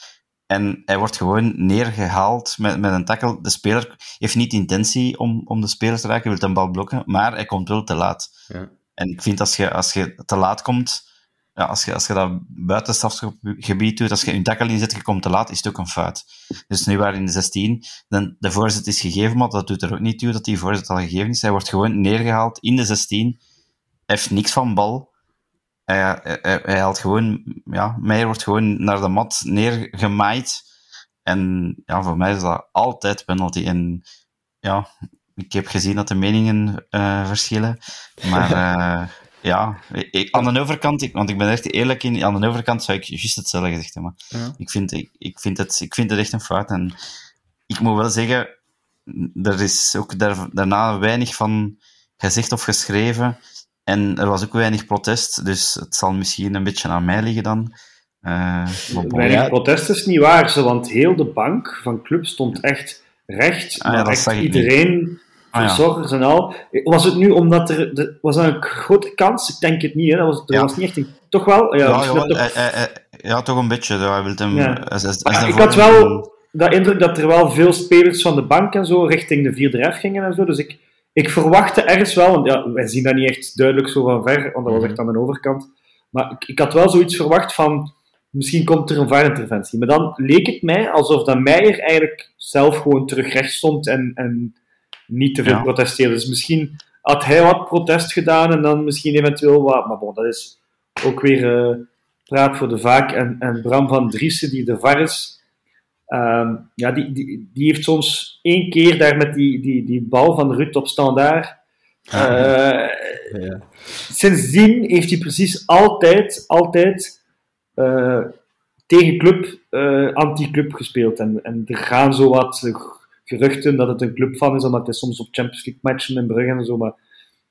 en hij wordt gewoon neergehaald met, met een tackle. De speler heeft niet intentie om, om de speler te raken, hij wil een bal blokken, maar hij komt wel te laat. Ja. En ik vind als je, als je te laat komt, ja, als, je, als je dat buiten strafgebied doet, als je een tackle inzet, je komt te laat, is het ook een fout. Dus nu waren in de 16, dan de voorzet is gegeven, maar dat doet er ook niet toe dat die voorzet al gegeven is. Hij wordt gewoon neergehaald in de 16, hij heeft niks van bal. Hij, hij, hij haalt gewoon, ja, Meijer wordt gewoon naar de mat neergemaaid. En ja, voor mij is dat altijd penalty. En ja, ik heb gezien dat de meningen uh, verschillen, maar... Uh, ja, ik, aan de overkant, ik, want ik ben echt eerlijk in, aan de overkant zou ik juist hetzelfde gezegd hebben. Ja. Ik, vind, ik, ik, vind het, ik vind het echt een fout. En ik moet wel zeggen, er is ook daar, daarna weinig van gezegd of geschreven. En er was ook weinig protest, dus het zal misschien een beetje aan mij liggen dan. Uh, weinig ja. protest is niet waar, want heel de bank van club stond echt recht. Ah, ja, echt iedereen verzorgers ah, ja. en al. Was het nu omdat er... De, was dat een grote kans? Ik denk het niet, hè. Dat was, er ja. was niet echt een... Toch wel? Ja, ja, jawel, toch... Hij, hij, ja toch een beetje. Hij wil hem, ja. Als, als, als ik had wel dat indruk dat er wel veel spelers van de bank en zo richting de vierde F gingen en zo. Dus ik, ik verwachtte ergens wel... Want ja, wij zien dat niet echt duidelijk zo van ver, want dat was echt aan de overkant. Maar ik, ik had wel zoiets verwacht van... Misschien komt er een VAR-interventie. Maar dan leek het mij alsof dat Meijer eigenlijk zelf gewoon terug recht stond en... en niet te veel ja. protesteerde. Dus misschien had hij wat protest gedaan en dan misschien eventueel wat. Maar bon, dat is ook weer uh, praat voor de vaak. En, en Bram van Driessen, die de VAR is, um, ja, die, die, die heeft soms één keer daar met die, die, die bal van Ruud op standaard. Uh, ja. Sindsdien heeft hij precies altijd, altijd uh, tegen club, anti-club gespeeld. En, en er gaan zo wat geruchten dat het een club van is, omdat hij soms op Champions League matchen in Brugge en zo. Maar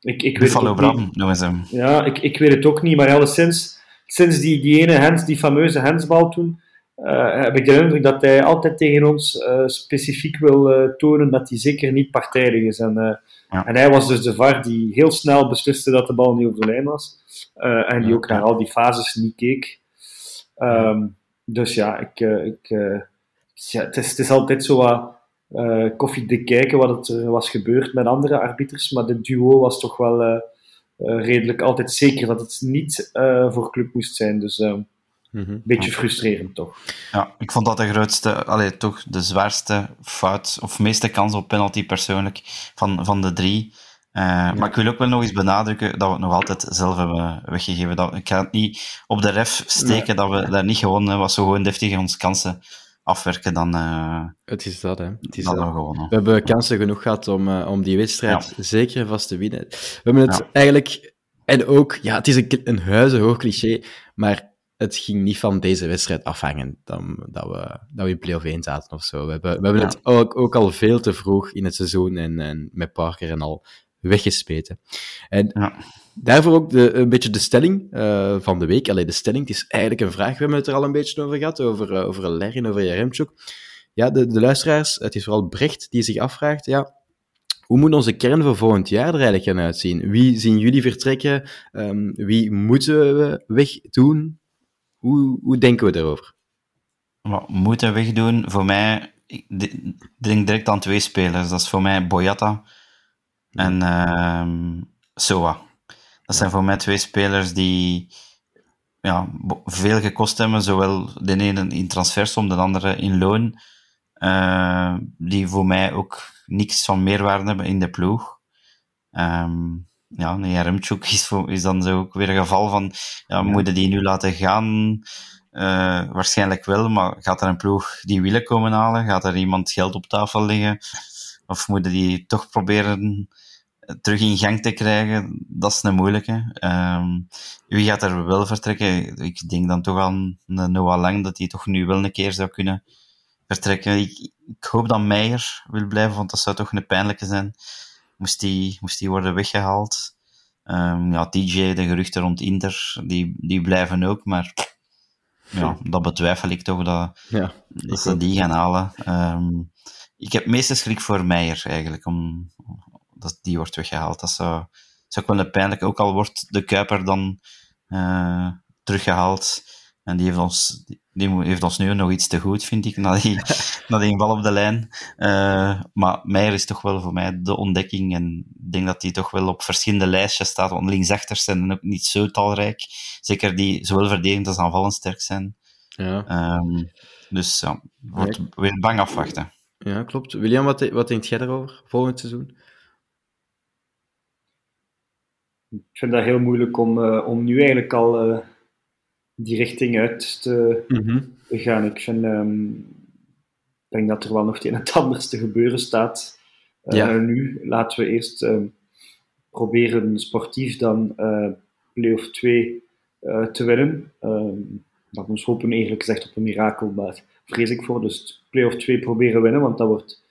ik, ik weet het Bram, noemen ze hem. Ja, ik, ik weet het ook niet, maar alleszins, sinds die, die ene hands, die fameuze handsbal toen, uh, heb ik de indruk dat hij altijd tegen ons uh, specifiek wil uh, tonen dat hij zeker niet partijdig is. En, ja. en hij was dus de VAR die heel snel besliste dat de bal niet over de lijn was. en die ook naar al die fases niet keek. Um, dus ja, ik, ik, ja het, is, het is altijd zo wat koffie te kijken wat er was gebeurd met andere arbiters. Maar de duo was toch wel redelijk altijd zeker dat het niet voor club moest zijn. Dus... Ehm, Mm Beetje frustrerend toch? Ja, ik vond dat de grootste, allee, toch de zwaarste fout, of meeste kans op penalty persoonlijk, van, van de drie. Uh, Maar ik wil ook wel nog eens benadrukken dat we het nog altijd zelf hebben weggegeven. Dat, ik ga het niet op de ref steken dat we daar niet gewonnen hebben, was zo gewoon deftig onze kansen afwerken dan. Uh, het is dat, hè? Het is dat dat. We, hebben kansen genoeg gehad om, uh, om die wedstrijd ja. zeker vast te winnen. We hebben het ja. eigenlijk, en ook, ja, het is een, een huizenhoog cliché, maar het ging niet van deze wedstrijd afhangen dan, dat, we, dat we in play-off 1 zaten of zo. We hebben, we hebben ja. het ook, ook al veel te vroeg in het seizoen en, en met Parker en al weggespeten. En ja. daarvoor ook de, een beetje de stelling uh, van de week. Allee, de stelling, het is eigenlijk een vraag, we hebben het er al een beetje over gehad, over, uh, over Lerin, over Jaremchuk. Ja, de, de luisteraars, het is vooral Brecht die zich afvraagt, ja, hoe moet onze kern voor volgend jaar er eigenlijk gaan uitzien? Wie zien jullie vertrekken? Um, wie moeten we wegdoen? Hoe, hoe denken we daarover? Wat moeten wegdoen? Voor mij, ik denk direct aan twee spelers. Dat is voor mij Boyata en uh, Soa. Dat zijn voor mij twee spelers die ja, veel gekost hebben, zowel de ene in transfersom, de andere in loon. Uh, die voor mij ook niks van meerwaarde hebben in de ploeg. Um, ja, nee, Remchuk is, is dan zo ook weer een geval van, ja, moeten die nu laten gaan? Uh, waarschijnlijk wel, maar gaat er een ploeg die willen komen halen? Gaat er iemand geld op tafel liggen? Of moeten die toch proberen terug in gang te krijgen? Dat is een moeilijke. Um, wie gaat er wel vertrekken? Ik denk dan toch aan Noah Lang, dat hij toch nu wel een keer zou kunnen vertrekken. Ik, ik hoop dat Meijer wil blijven, want dat zou toch een pijnlijke zijn moest die, moest die worden weggehaald. Um, ja, TJ, de geruchten rond Inter, die, die blijven ook, maar ja, dat betwijfel ik toch, dat, ja, dat ze die gaan halen. Um, ik heb meestal schrik voor Meijer, eigenlijk, om, dat die wordt weggehaald. Dat zou, zou ook wel pijnlijk, ook al wordt de Kuiper dan uh, teruggehaald. En die heeft ons, die heeft ons nu nog iets te goed, vind ik, na die, na die bal op de lijn. Uh, maar Meijer is toch wel voor mij de ontdekking. En ik denk dat hij toch wel op verschillende lijstjes staat. Want linksachters zijn ook niet zo talrijk. Zeker die zowel verdedigend als aanvallend sterk zijn. Ja. Um, dus ja, wordt weer bang afwachten. Ja, klopt. William, wat, wat denk jij daarover, volgend seizoen? Ik vind dat heel moeilijk om, uh, om nu eigenlijk al... Uh die richting uit te, mm -hmm. te gaan. Ik vind, um, denk dat er wel nog het een en anders te gebeuren staat uh, ja. nu. Laten we eerst uh, proberen sportief dan play-off 2 te winnen. Um, dat ons hopen eigenlijk gezegd op een mirakel, maar vrees ik voor. Dus play-off 2 proberen winnen, want dat wordt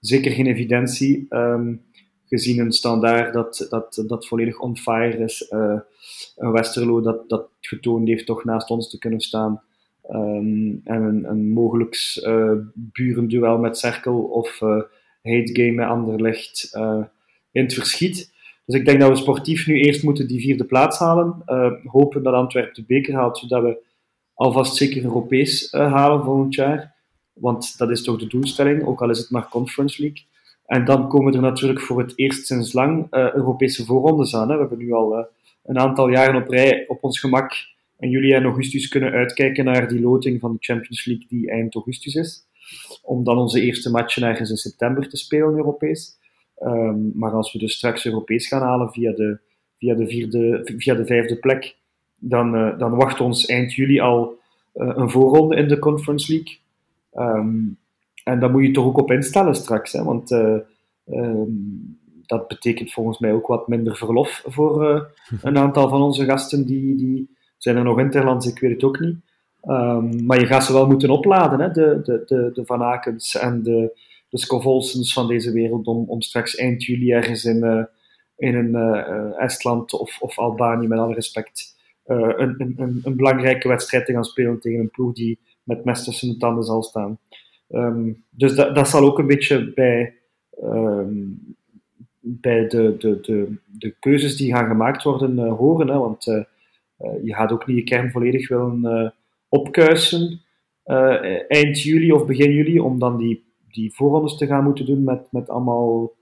zeker geen evidentie. Um, gezien een standaard dat, dat, dat volledig on fire is. Uh, een Westerlo dat, dat getoond heeft toch naast ons te kunnen staan. Um, en een, een mogelijks uh, burenduel met Cerkel of uh, hate game met Anderlecht in het verschiet. Dus ik denk dat we sportief nu eerst moeten die vierde plaats halen. hopen dat Antwerpen de beker haalt, zodat we alvast zeker Europees halen volgend jaar. Want dat is toch de doelstelling, ook al is het maar Conference League. En dan komen er natuurlijk voor het eerst sinds lang uh, Europese voorrondes aan. Hè. We hebben nu al uh, een aantal jaren op rij op ons gemak in juli en augustus kunnen uitkijken naar die loting van de Champions League die eind augustus is. Om dan onze eerste matchen ergens in september te spelen Europees. Um, maar als we dus straks Europees gaan halen via de, via de, vierde, via de vijfde plek, dan, uh, dan wacht ons eind juli al een voorronde in de Conference League. Um, en daar moet je toch ook op instellen straks, hè? want uh, um, dat betekent volgens mij ook wat minder verlof voor uh, een aantal van onze gasten. Die, die zijn er nog interlands, ik weet het ook niet. Um, maar je gaat ze wel moeten opladen, hè? De, de, de, de Van Akens en de, de Scovolsens van deze wereld, om, om straks eind juli ergens in, uh, in een Estland of, of Albanië, met alle respect, een, een, een, belangrijke wedstrijd te gaan spelen tegen een ploeg die met mes tussen de tanden zal staan. Ehm, dus dat, dat zal ook een beetje bij, ehm, bij de, de, de, de keuzes die gaan gemaakt worden uh, horen. Hè, want uh, je gaat ook niet je kern volledig willen opkuisen eind juli of begin juli, om dan die, die voorrondes te gaan moeten doen met, met allemaal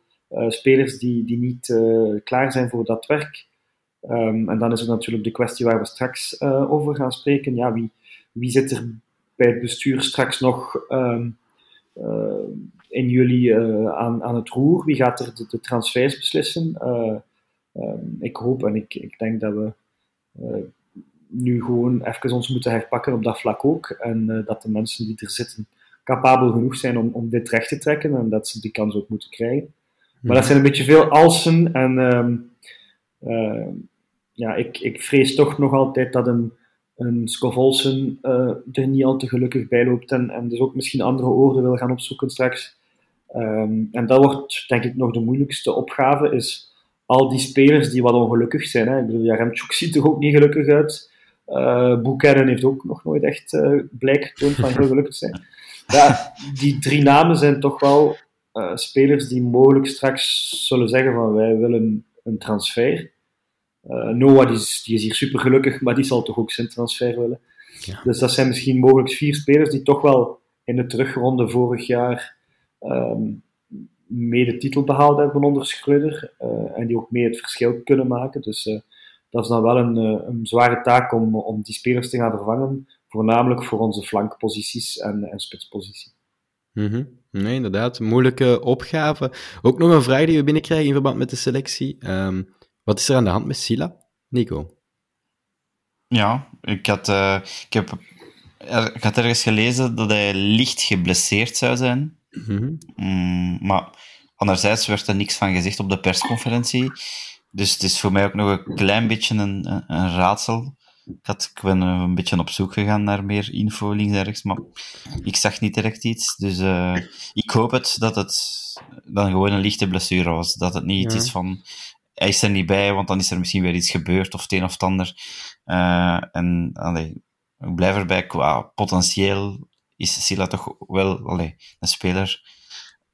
spelers die, die niet klaar zijn voor dat werk. Um, en dan is er natuurlijk de kwestie waar we straks over gaan spreken. Ja, wie, wie zit er bij het bestuur straks nog in juli uh, aan, aan het roer? Wie gaat er de, de transfers beslissen? Uh, um, ik hoop en ik, ik denk dat we nu gewoon even ons moeten herpakken op dat vlak ook. En dat de mensen die er zitten capabel genoeg zijn om, om dit recht te trekken en dat ze die kans ook moeten krijgen. Maar dat zijn een beetje veel alsen en um, ja, ik, ik vrees toch nog altijd dat een een Scovolsen uh, er niet al te gelukkig bij loopt en, en dus ook misschien andere oorden wil gaan opzoeken straks. Um, en dat wordt denk ik nog de moeilijkste opgave, is al die spelers die wat ongelukkig zijn. Hè. Ik bedoel, Jaremchuk ziet er ook niet gelukkig uit. Uh, heeft ook nog nooit echt uh, blijk getoond van heel gelukkig zijn. Ja, die drie namen zijn toch wel uh, spelers die mogelijk straks zullen zeggen van wij willen een transfer. Uh, Noah die is, die is hier super gelukkig, maar die zal toch ook zijn transfer willen. Ja. Dus dat zijn misschien mogelijk vier spelers die toch wel in de terugronde vorig jaar um, mee de titel behaald hebben onder Schreuder. Uh, en die ook mee het verschil kunnen maken. Dus uh, dat is dan wel een, een, zware taak om, om die spelers te gaan vervangen. Voornamelijk voor onze flankposities en, en spitspositie. Mm -hmm. Nee, inderdaad. Moeilijke opgave. Ook nog een vraag die we binnenkrijgen in verband met de selectie. Um, wat is er aan de hand met Sila? Nico? Ja, ik had, uh, ik, heb, er, ik had ergens gelezen dat hij licht geblesseerd zou zijn. Mm mm, maar anderzijds werd er niks van gezegd op de persconferentie. Dus het is voor mij ook nog een klein beetje een, een, een raadsel. Ik, had, ik ben een beetje op zoek gegaan naar meer info links en rechts, maar ik zag niet direct iets. Dus uh, ik hoop het dat het dan gewoon een lichte blessure was. Dat het niet iets is van hij is er niet bij, want dan is er misschien weer iets gebeurd of het een of ander. Uh, en allee, ik blijf erbij, qua potentieel is Sila toch wel allee, een speler.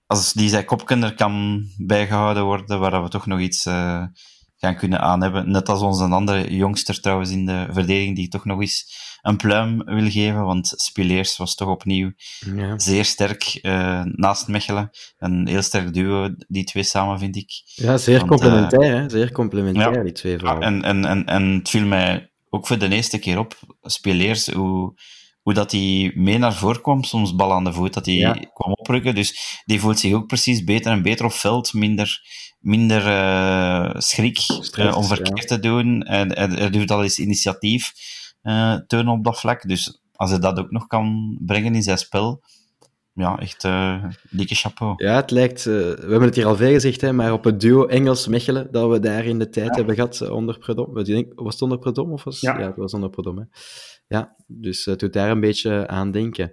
Als die zijn kopkinder kan bijgehouden worden, waar we toch nog iets uh, gaan kunnen aan hebben. Net als onze andere jongster trouwens in de verdediging, die toch nog eens een pluim wil geven, want Spileers was toch opnieuw ja. zeer sterk uh, naast Mechelen. Een heel sterk duo, die twee samen, vind ik. Ja, zeer want, complementair, uh, hè? Zeer complementair, ja, die twee vrouwen. en, en, en, en het viel mij ook voor de eerste keer op, Spileers, hoe, hoe dat hij mee naar voren kwam, soms bal aan de voet, dat hij ja. kwam oprukken. Dus die voelt zich ook precies beter en beter op veld, minder minder uh, schrik Stress, uh, om verkeerd ja. te doen. En, en er doet al eens initiatief uh, tonen op dat vlak. Dus als hij dat ook nog kan brengen in zijn spel, ja, echt uh, dikke chapeau. Ja, het lijkt, uh, we hebben het hier al veel gezegd, hè, maar op het duo Engels-Mechelen, dat we daar in de tijd ja. hebben gehad onder Predom. Was het onder Predom? Of was... Ja. ja, het was onder Predom. Hè. Ja, dus het doet daar een beetje aan denken.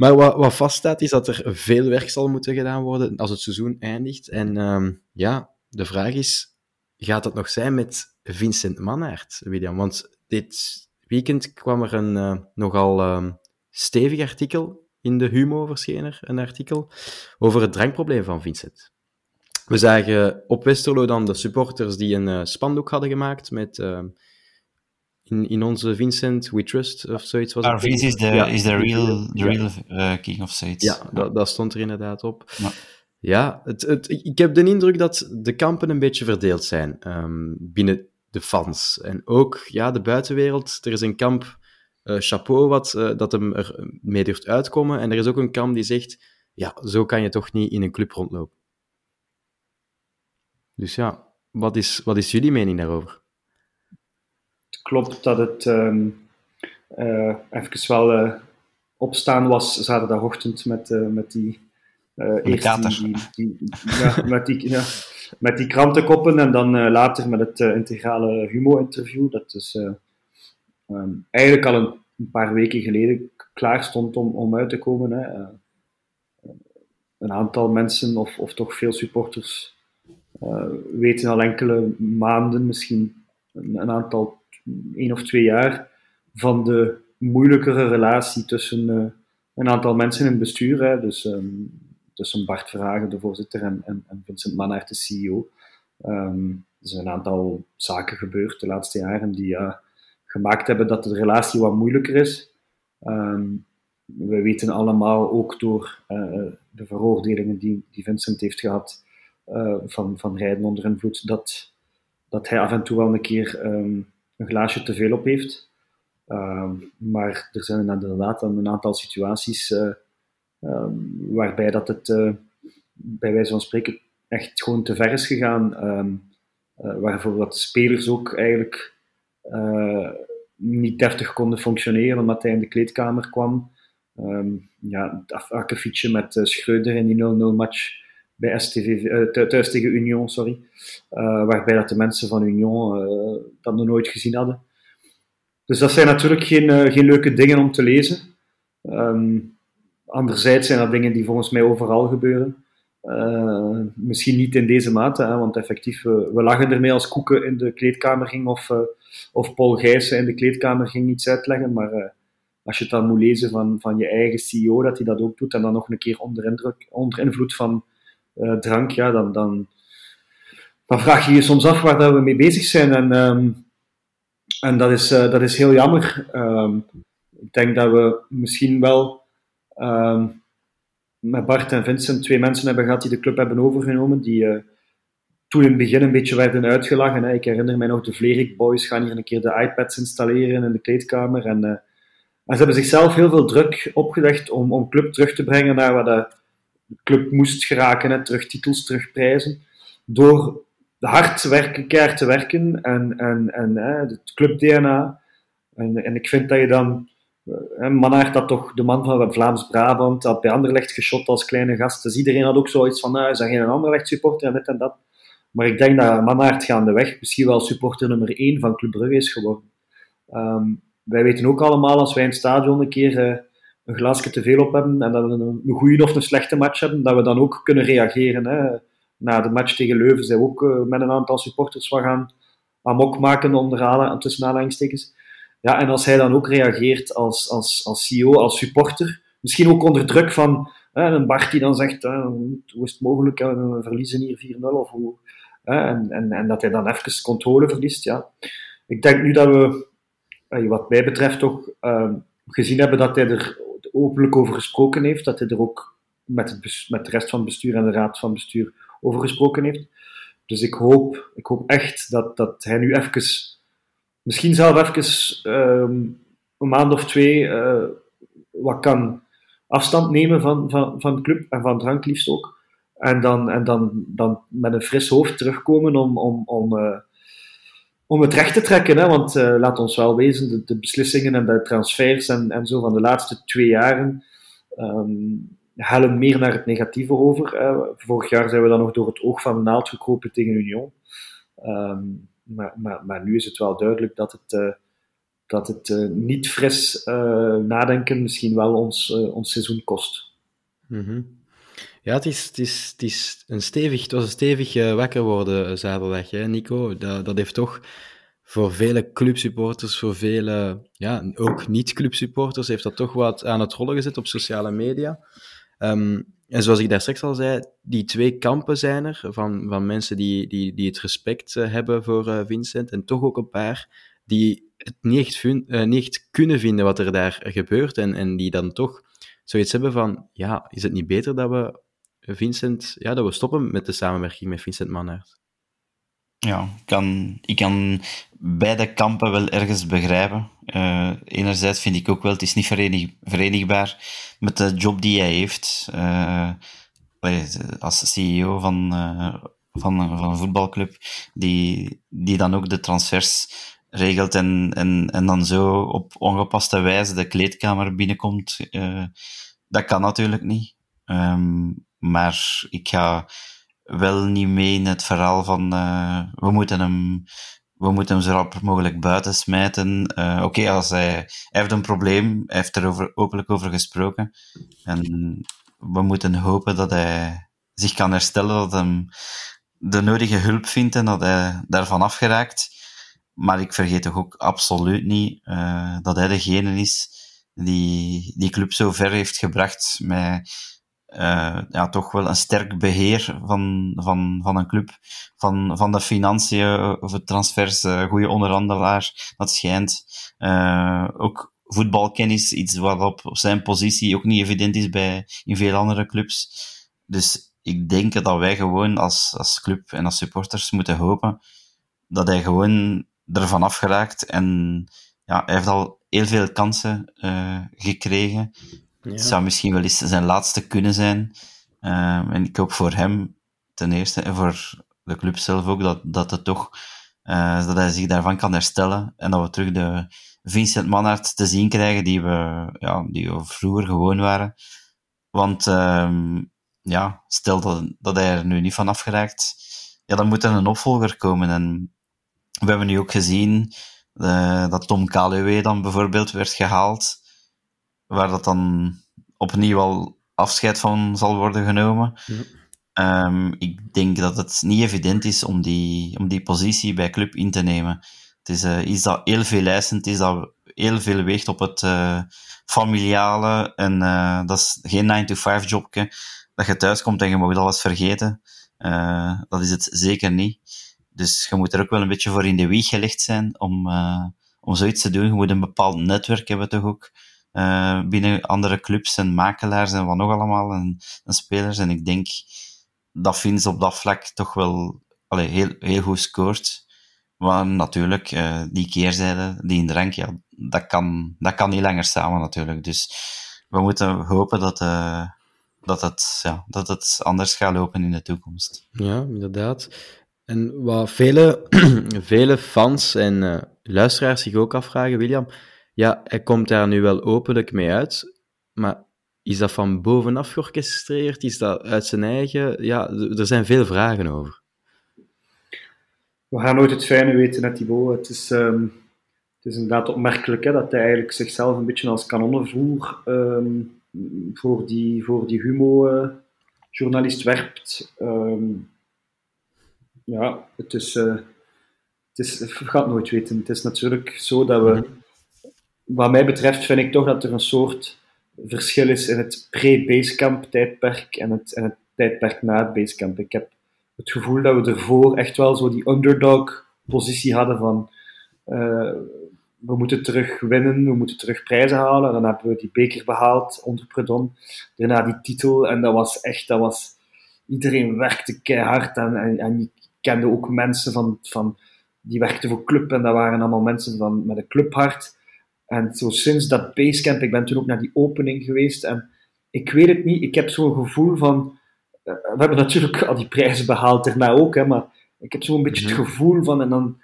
Maar wat, wat vaststaat is dat er veel werk zal moeten gedaan worden als het seizoen eindigt. En um, ja, de vraag is, gaat dat nog zijn met Vincent Mannaert, William? Want dit weekend kwam er een uh, nogal uh, stevig artikel in de Humo verschenen, een artikel over het drankprobleem van Vincent. We zagen op Westerlo dan de supporters die een uh, spandoek hadden gemaakt met uh, in, in onze Vincent We Trust of zoiets was het. is de, ja, is the real, the real uh, king of zoiets. Ja, dat, dat, stond er inderdaad op. Ja, ja het, het, ik heb de indruk dat de kampen een beetje verdeeld zijn um, binnen de fans. En ook ja, de buitenwereld. Er is een kamp, uh, chapeau, wat, uh, dat hem er mee durft uitkomen. En er is ook een kamp die zegt, ja, zo kan je toch niet in een club rondlopen. Dus ja, wat is, wat is jullie mening daarover? Klopt dat het um, uh, even wel opstaan was zaterdagochtend met, met die... eerst die, die, die, ja, met die, ja, met die krantenkoppen en dan uh, later met het uh, integrale Humo-interview. Dat dus uh, um, eigenlijk al een, een, paar weken geleden klaar stond om, om uit te komen. Hè. een aantal mensen, of, of toch veel supporters, weten al enkele maanden, misschien een, een, aantal, één of twee jaar, van de moeilijkere relatie tussen een aantal mensen in het bestuur. Hè. Dus ehm, tussen Bart Verhagen, de voorzitter, en, en, en Vincent Mannaert, de CEO. Um, er zijn een aantal zaken gebeurd de laatste jaren die gemaakt hebben dat de relatie wat moeilijker is. Um, we weten allemaal ook door uh, de veroordelingen die, die Vincent heeft gehad uh, van, van rijden onder invloed, dat, dat hij af en toe wel een keer een glaasje te veel op heeft. Um, maar er zijn inderdaad een aantal situaties uh, waarbij dat het bij wijze van spreken echt gewoon te ver is gegaan. waarvoor dat spelers ook eigenlijk niet deftig konden functioneren omdat hij in de kleedkamer kwam. Ja, dat akkefietje met Schreuder in die 0-0 match bij STV, eh, thuis tegen Union, sorry. Uh, waarbij dat de mensen van Union dat nog nooit gezien hadden. Dus dat zijn natuurlijk geen, geen leuke dingen om te lezen. Um, anderzijds zijn dat dingen die volgens mij overal gebeuren. Misschien niet in deze mate, hè, want effectief, we, lachen ermee als Koeken in de kleedkamer ging of, of Paul Gijssen in de kleedkamer ging iets uitleggen, maar als je het dan moet lezen van, van je eigen CEO, dat hij dat ook doet, en dan nog een keer onder, onder invloed van drank, ja, dan, dan, vraag je je soms af waar dat we mee bezig zijn. En, um, en dat, is, dat is heel jammer. Um, ik denk dat we misschien wel... Um, met Bart en Vincent twee mensen hebben gehad die de club hebben overgenomen, die uh, toen in het begin een beetje werden uitgelachen. Hè. Ik herinner mij nog, de Vlerik Boys gaan hier een keer de iPads installeren in de kleedkamer. En, uh, en ze hebben zichzelf heel veel druk opgelegd om, om club terug te brengen naar waar de club moest geraken, hè. terug titels, terug prijzen. Door hard werken, keihard te werken en, en, en hè, het club-DNA. En, en ik vind dat je dan Manaert had toch de man van Vlaams-Brabant, had bij Anderlecht geschot als kleine gast. Dus iedereen had ook zoiets van, nou, is dat geen Anderlecht supporter en dit en dat. Maar ik denk dat Manaert gaandeweg misschien wel supporter nummer 1 van Club Brugge is geworden. Um, wij weten ook allemaal, als wij in het stadion een keer uh, een glaasje te veel op hebben en dat we een, goede of een slechte match hebben, dat we dan ook kunnen reageren. Hè. Na de match tegen Leuven zijn we ook uh, met een aantal supporters van gaan amok maken onder tussen aanhalingstekens. Ja, en als hij dan ook reageert als, als, als CEO, als supporter, misschien ook onder druk van hè, een Bart die dan zegt, hoe is het mogelijk, we verliezen hier 4-0 of hoe... En, en, en dat hij dan even controle verliest, ja. Ik denk nu dat we, wat mij betreft, toch uh, gezien hebben dat hij er openlijk over gesproken heeft, dat hij er ook met, het, met de rest van het bestuur en de raad van bestuur over gesproken heeft. Dus ik hoop, ik hoop echt dat, dat hij nu even misschien zelf even um, een maand of twee uh, wat kan afstand nemen van, van, van de club en van drank liefst ook. En dan, en dan, dan met een fris hoofd terugkomen om, om, om, uh, om het recht te trekken. Hè? Want uh, laat ons wel wezen, de, beslissingen en de transfers en, zo van de laatste twee jaren um, hellen meer naar het negatieve over. vorig jaar zijn we dan nog door het oog van de naald gekropen tegen Union. Um, maar, maar, maar nu is het wel duidelijk dat het, uh, dat het uh, niet fris nadenken misschien wel ons, ons seizoen kost. -hmm. Ja, het is, het, is, het, is een stevig, het was een stevig wakker worden zaterdag, hè, Nico. Dat, dat heeft toch voor vele clubsupporters, voor vele, ja, ook niet-clubsupporters, heeft dat toch wat aan het rollen gezet op sociale media. Um, en zoals ik daar straks al zei, die twee kampen zijn er, van, van mensen die, die, die het respect uh, hebben voor Vincent, en toch ook een paar die het niet echt, niet echt kunnen vinden wat er daar gebeurt, en, en die dan toch zoiets hebben van, ja, is het niet beter dat we Vincent, ja, dat we stoppen met de samenwerking met Vincent Mannaert? Ja, ik kan, beide kampen wel ergens begrijpen. Uh, enerzijds vind ik ook wel, het is niet verenig, verenigbaar met de job die hij heeft. Uh, als CEO van, uh, van, van een voetbalclub, die, die dan ook de transfers regelt en, en, en dan zo op ongepaste wijze de kleedkamer binnenkomt. dat kan natuurlijk niet. Um, maar ik ga wel niet mee in het verhaal van uh, we moeten hem we moeten hem zo rap mogelijk buiten smijten. Uh, Oké, als hij, heeft een probleem, hij heeft er over, openlijk over gesproken. En we moeten hopen dat hij zich kan herstellen, dat hij de nodige hulp vindt en dat hij daarvan afgeraakt. maar ik vergeet toch ook absoluut niet uh, dat hij degene is die die club zo ver heeft gebracht met uh, ja, toch wel een sterk beheer van, van, van een club, van, van de financiën, of het transfers, uh, goede onderhandelaar, dat schijnt. Uh, ook voetbalkennis, iets wat op, zijn positie ook niet evident is bij, in veel andere clubs. Dus ik denk dat wij gewoon als, als club en als supporters moeten hopen dat hij gewoon ervan afgeraakt. En ja, hij heeft al heel veel kansen gekregen. Het zou misschien wel eens zijn laatste kunnen zijn. Uh, en ik hoop voor hem ten eerste en voor de club zelf ook dat, dat, het toch, uh, dat hij zich daarvan kan herstellen en dat we terug de Vincent Manhart te zien krijgen die we, ja, die we vroeger gewoon waren. Want uh, ja, stel dat, dat hij er nu niet van afgeraakt, ja, dan moet er een opvolger komen. En we hebben nu ook gezien uh, dat Tom Kaluwe dan bijvoorbeeld werd gehaald, waar dat dan opnieuw al afscheid van zal worden genomen. Ja. Um, ik denk dat het niet evident is om die, om die positie bij club in te nemen. Het is uh, iets dat heel veel eisend is, dat heel veel weegt op het uh, familiale. En uh, dat is geen 9-to-5 jobje, dat je thuis komt en je mag alles vergeten. dat is het zeker niet. Dus je moet er ook wel een beetje voor in de wieg gelegd zijn om, om zoiets te doen. Je moet een bepaald netwerk hebben toch ook. Uh, binnen andere clubs en makelaars en wat nog allemaal en, en spelers. En ik denk dat Vince op dat vlak toch wel allee, heel, heel goed scoort. Maar natuurlijk, uh, die keerzijde, die in drank, ja, dat kan, dat kan niet langer samen natuurlijk. Dus we moeten hopen dat, uh, dat, het, ja, dat het anders gaat lopen in de toekomst. Ja, inderdaad. En wat vele, vele fans en luisteraars zich ook afvragen, William, ja, hij komt daar nu wel openlijk mee uit, maar is dat van bovenaf georchestreerd? Is dat uit zijn eigen? Ja, er zijn veel vragen over. We gaan nooit het fijne weten, net Thibaut. Het is, um, het is inderdaad opmerkelijk hè, dat hij eigenlijk zichzelf een beetje als kanonnenvoer um, voor die, voor die humo-journalist werpt. Um, ja, het is, uh, het is... We gaan het nooit weten. Het is natuurlijk zo dat we... Wat mij betreft vind ik toch dat er een soort verschil is in het pre-basecamp tijdperk en het, en het tijdperk na het basecamp. Ik heb het gevoel dat we ervoor echt wel zo die underdog positie hadden van uh, we moeten terug winnen, we moeten terug prijzen halen. En dan hebben we die beker behaald onder Predon. Daarna die titel en dat was echt, dat was, iedereen werkte keihard en, en, en ik kende ook mensen van, van, die werkten voor club en dat waren allemaal mensen van, met een clubhart. En zo sinds dat basecamp, ik ben toen ook naar die opening geweest en ik weet het niet, ik heb zo'n gevoel van, uh, we hebben natuurlijk al die prijzen behaald daarna ook, hè, maar ik heb zo'n beetje het mhm. gevoel van, en dan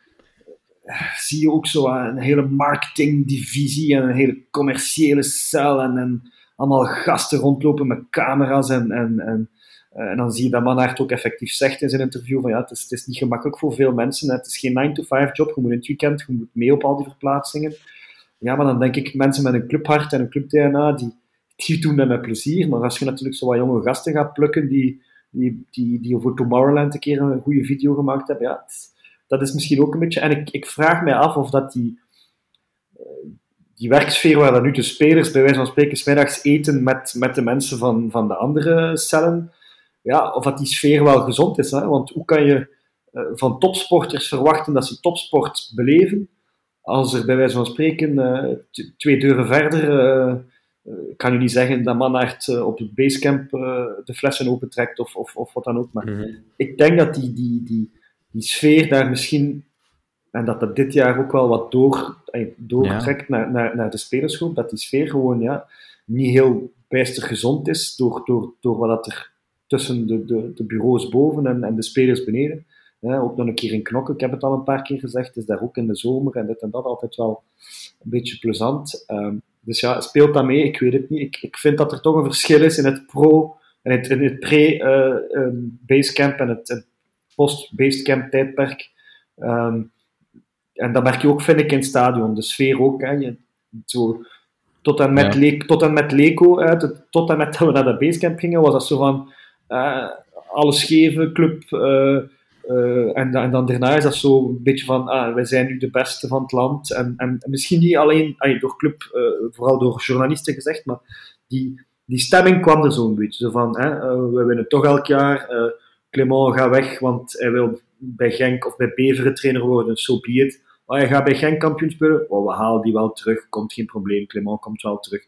uh, zie je ook zo een hele marketingdivisie en een hele commerciële cel en, en allemaal gasten rondlopen met camera's en, en, en, uh, en dan zie je dat Manhart ook effectief zegt in zijn interview van ja, het is, het is niet gemakkelijk voor veel mensen, het is geen 9-to-5 job, je moet in het weekend, je moet mee op al die verplaatsingen. Ja, maar dan denk ik, mensen met een clubhart en een club-DNA, die, die doen dat met plezier. Maar als je natuurlijk zo wat jonge gasten gaat plukken, die, die, die, die voor Tomorrowland een keer een goede video gemaakt hebben, ja, dat is misschien ook een beetje... En ik, ik vraag mij af of dat die, eh, die werksfeer waar dan nu de spelers bij wijze van spreken smiddags eten met, met de mensen van, van de andere cellen, ja, of dat die sfeer wel gezond is. Hè? Want hoe kan je uh, van topsporters verwachten dat ze topsport beleven, als er bij wijze van spreken uh, twee deuren verder, uh, kan je niet zeggen dat Manhart uh, op het basecamp de flessen opentrekt of, of, of wat dan ook. Maar mm -hmm. ik denk dat die, die, die, die sfeer daar misschien, en dat dat dit jaar ook wel wat door, doortrekt ja. naar, naar, naar de spelersgroep, dat die sfeer gewoon ja, niet heel bijster gezond is door, door, door wat er tussen de, de, de bureaus boven en, en de spelers beneden. Ook nog een keer in knokken, ik heb het al een paar keer gezegd, is daar ook in de zomer en dit en dat altijd wel een beetje plezant. Um, dus ja, speelt dat mee? Ik weet het niet. Ik, ik vind dat er toch een verschil is in het pro, in het, in het pre-basecamp uh, um, en het, het post-basecamp tijdperk. Um, en dat merk je ook, vind ik, in het stadion. De sfeer ook. Hè. Je, zo, tot, en met ja. Le tot en met Leco tot en met dat we naar dat basecamp gingen, was dat zo van uh, alles geven, club... Uh, Uh, en, en, dan daarna is dat zo een beetje van, ah, wij zijn nu de beste van het land. En, en, misschien niet alleen ay, door club, uh, vooral door journalisten gezegd, maar die, die stemming kwam er zo'n beetje. Van, uh, we winnen toch elk jaar, Clement gaat weg, want hij wil bij Genk of bij Beveren trainer worden, so be it. Maar hij gaat bij Genk kampioen spelen, oh, we halen die wel terug, komt geen probleem, Clement komt wel terug.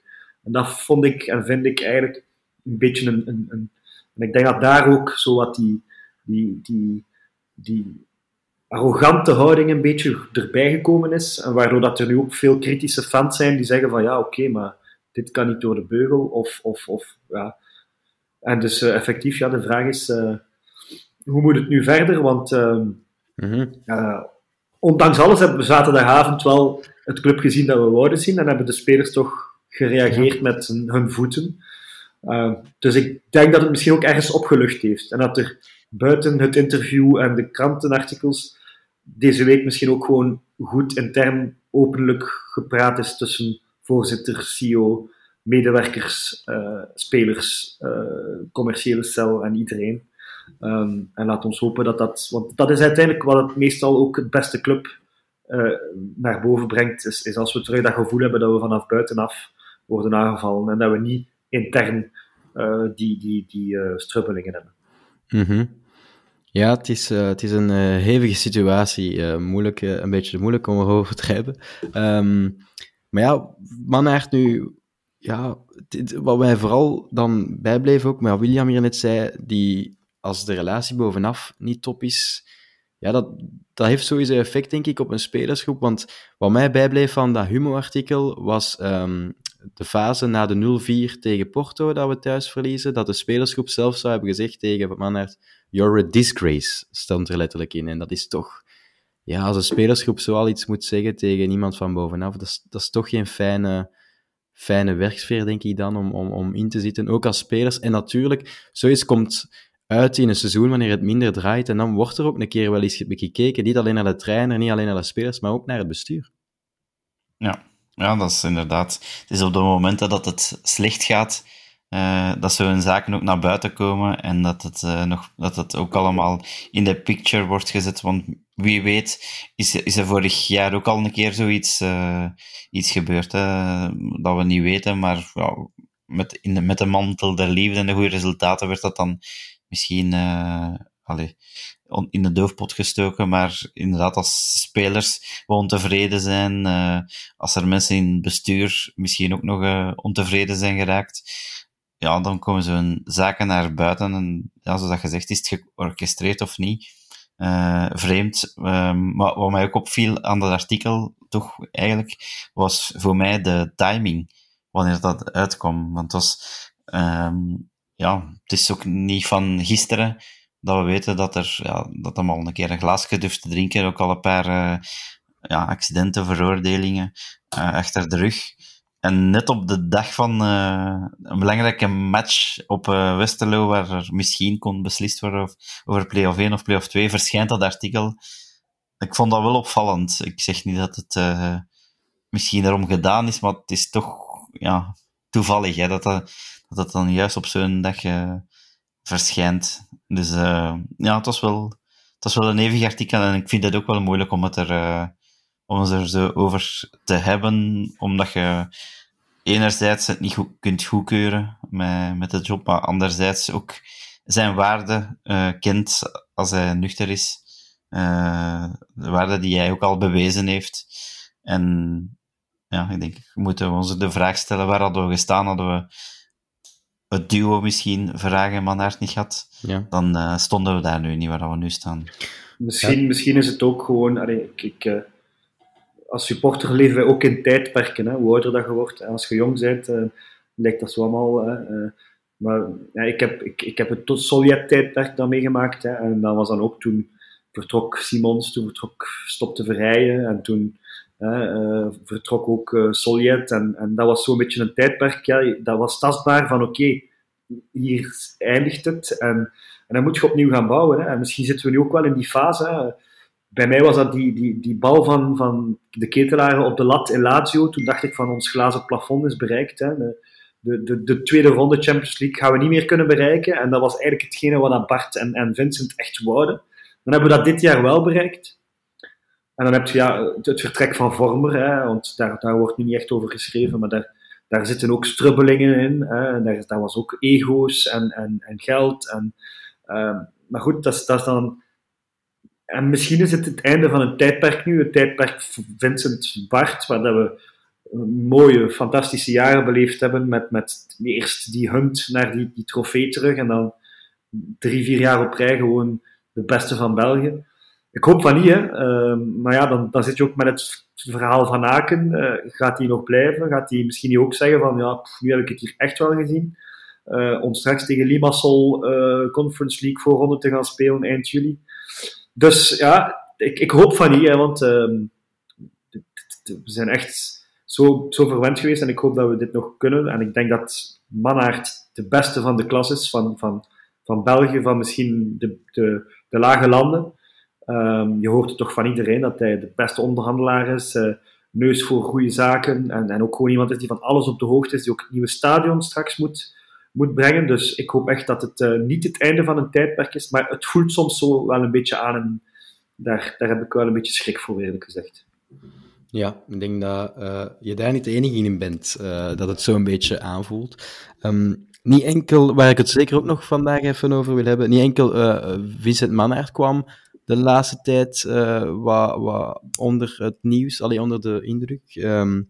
En dat vond ik en vind ik eigenlijk een beetje een... een, een en ik denk dat daar ook zo wat die, die, die, die arrogante houding een beetje erbij gekomen is. En waardoor dat er nu ook veel kritische fans zijn die zeggen van ja, oké, maar dit kan niet door de beugel. Of, of, of ja. En dus uh, effectief, ja, de vraag is, uh, hoe moet het nu verder? Want uh, mm -hmm. ondanks alles hebben we zaterdagavond wel het club gezien dat we wouden zien. En hebben de spelers toch gereageerd ja. met hun voeten. dus ik denk dat het misschien ook ergens opgelucht heeft. En dat er buiten het interview en de krantenartikels deze week misschien ook gewoon goed intern openlijk gepraat is tussen voorzitter, CEO, medewerkers, uh, spelers, uh, commerciële cel en iedereen. Um, en laat ons hopen dat dat, want dat is uiteindelijk wat het meestal ook het beste club uh, naar boven brengt, is, is, als we terug dat gevoel hebben dat we vanaf buitenaf worden aangevallen en dat we niet intern die, die, die strubbelingen hebben. Mm Ja, het is, uh, het is een uh, hevige situatie. Uh, moeilijk, een beetje moeilijk om erover te hebben. Um, maar ja, Mannaert nu... Ja, dit, wat wij vooral dan bijbleven ook, maar William hier net zei, die als de relatie bovenaf niet top is, ja, dat, dat heeft sowieso effect, denk ik, op een spelersgroep. Want wat mij bijbleef van dat Humo-artikel was um, de fase na de 0-4 tegen Porto, dat we thuis verliezen, dat de spelersgroep zelf zou hebben gezegd tegen Mannaert, you're a disgrace, stond er letterlijk in. En dat is toch, ja, als een spelersgroep zoal iets moet zeggen tegen iemand van bovenaf, dat is, dat is toch geen fijne, fijne werksfeer, denk ik dan, om, om, om in te zitten, ook als spelers. En natuurlijk, zoiets komt uit in een seizoen wanneer het minder draait, en dan wordt er ook een keer wel eens gekeken, niet alleen naar de trainer, niet alleen naar de spelers, maar ook naar het bestuur. Ja, ja, dat is inderdaad. Het is op de momenten dat het slecht gaat, uh, dat zo'n zaken ook naar buiten komen en dat het, uh, nog, dat het ook allemaal in de picture wordt gezet. Want wie weet is, is er vorig jaar ook al een keer zoiets uh, iets gebeurd, dat we niet weten. Maar ja, met, in de, met de mantel der liefde en de goede resultaten werd dat dan misschien allez, in de doofpot gestoken, maar inderdaad als spelers ontevreden zijn, uh, als er mensen in het bestuur misschien ook nog uh, ontevreden zijn geraakt, ja, dan komen zo'n zaken naar buiten en zoals dat gezegd is, het georchestreerd of niet. Uh, vreemd. Um, maar wat mij ook opviel aan dat artikel, toch eigenlijk, was voor mij de timing, wanneer dat uitkwam. Want het was, um, ja, het is ook niet van gisteren dat we weten dat er, ja, dat hem al een keer een glaasje durft te drinken, ook al een paar uh, ja, accidenten, veroordelingen uh, achter de rug. En net op de dag van uh, een belangrijke match op Westerlo, waar er misschien kon beslist worden of, over play-off 1 of play-off 2, verschijnt dat artikel. Ik vond dat wel opvallend. Ik zeg niet dat het misschien erom gedaan is, maar het is toch ja, toevallig hè, dat, dat, dat het dan juist op zo'n dag verschijnt. Dus uh, ja, het was, wel, het was wel een eeuwig artikel en ik vind het ook wel moeilijk om het er, uh, om het er zo over te hebben, omdat je enerzijds het niet goed, kunt goedkeuren met, met de job, maar anderzijds ook zijn waarde uh, kent als hij nuchter is. de waarde die hij ook al bewezen heeft. En ja, ik denk, we moeten ons de vraag stellen, waar hadden we gestaan? Hadden we het duo misschien Vragen en Manhart niet had, ja. dan uh, stonden we daar nu niet waar we nu staan. Misschien, ja. misschien is het ook gewoon, allee, ik, ik, uh, als supporter leven wij ook in tijdperken, hè, hoe ouder dat je wordt. En als je jong bent, uh, lijkt dat zo allemaal. maar ja, ik, heb, ik, ik heb het tot Sovjet-tijdperk dan meegemaakt. Hè, en dat was dan ook toen vertrok Simons, toen vertrok stopte Verrijen en toen uh, vertrok ook uh, Soljet en, en dat was zo'n beetje een tijdperk, ja, dat was tastbaar van oké, hier eindigt het en, en dan moet je opnieuw gaan bouwen. Hè. En misschien zitten we nu ook wel in die fase. Hè. Bij mij was dat die, die, die bal van, van de ketelaren op de lat in Lazio. Toen dacht ik van ons glazen plafond is bereikt. Hè. De, de, de, de, tweede ronde Champions League gaan we niet meer kunnen bereiken. En dat was eigenlijk hetgene wat Bart en, en Vincent echt wouden. Dan hebben we dat dit jaar wel bereikt. En dan heb je ja, het vertrek van Vormer, hè, want daar, daar wordt nu niet echt over geschreven, maar daar, daar zitten ook strubbelingen in. Hè, daar, daar was ook ego's en, en, en geld. En, uh, maar goed, dat dat is dan en misschien is het het einde van een tijdperk nu, het tijdperk Vincent Bart, waar dat we mooie, fantastische jaren beleefd hebben met, met eerst die hunt naar die, die trofee terug en dan drie, vier jaar op rij gewoon de beste van België. Ik hoop van niet, hè. Uh, maar ja, dan, zit je ook met het verhaal van Aken. Uh, gaat hij nog blijven? Gaat hij misschien niet ook zeggen van, ja, nu heb ik het hier echt wel gezien. Uh, om straks tegen Limassol uh, Conference League voorronde te gaan spelen eind juli. Dus ja, ik, ik hoop van niet, hè, want ehm, we zijn echt zo, zo verwend geweest en ik hoop dat we dit nog kunnen. En ik denk dat Mannaert de beste van de klas is, van, van, van België, van misschien de, de, de lage landen. Um, je hoort het toch van iedereen dat hij de beste onderhandelaar is, uh, neus voor goede zaken en, en ook gewoon iemand is die van alles op de hoogte is, die ook het nieuwe stadion straks moet, moet brengen. Dus ik hoop echt dat het uh, niet het einde van een tijdperk is, maar het voelt soms zo wel een beetje aan en daar, daar heb ik wel een beetje schrik voor, eerlijk gezegd. Ja, ik denk dat uh, je daar niet de enige in bent, dat het zo een beetje aanvoelt. Um, niet enkel, waar ik het zeker ook nog vandaag even over wil hebben, niet enkel Vincent Mannaert kwam de laatste tijd wat, wat onder het nieuws, alleen onder de indruk. Um,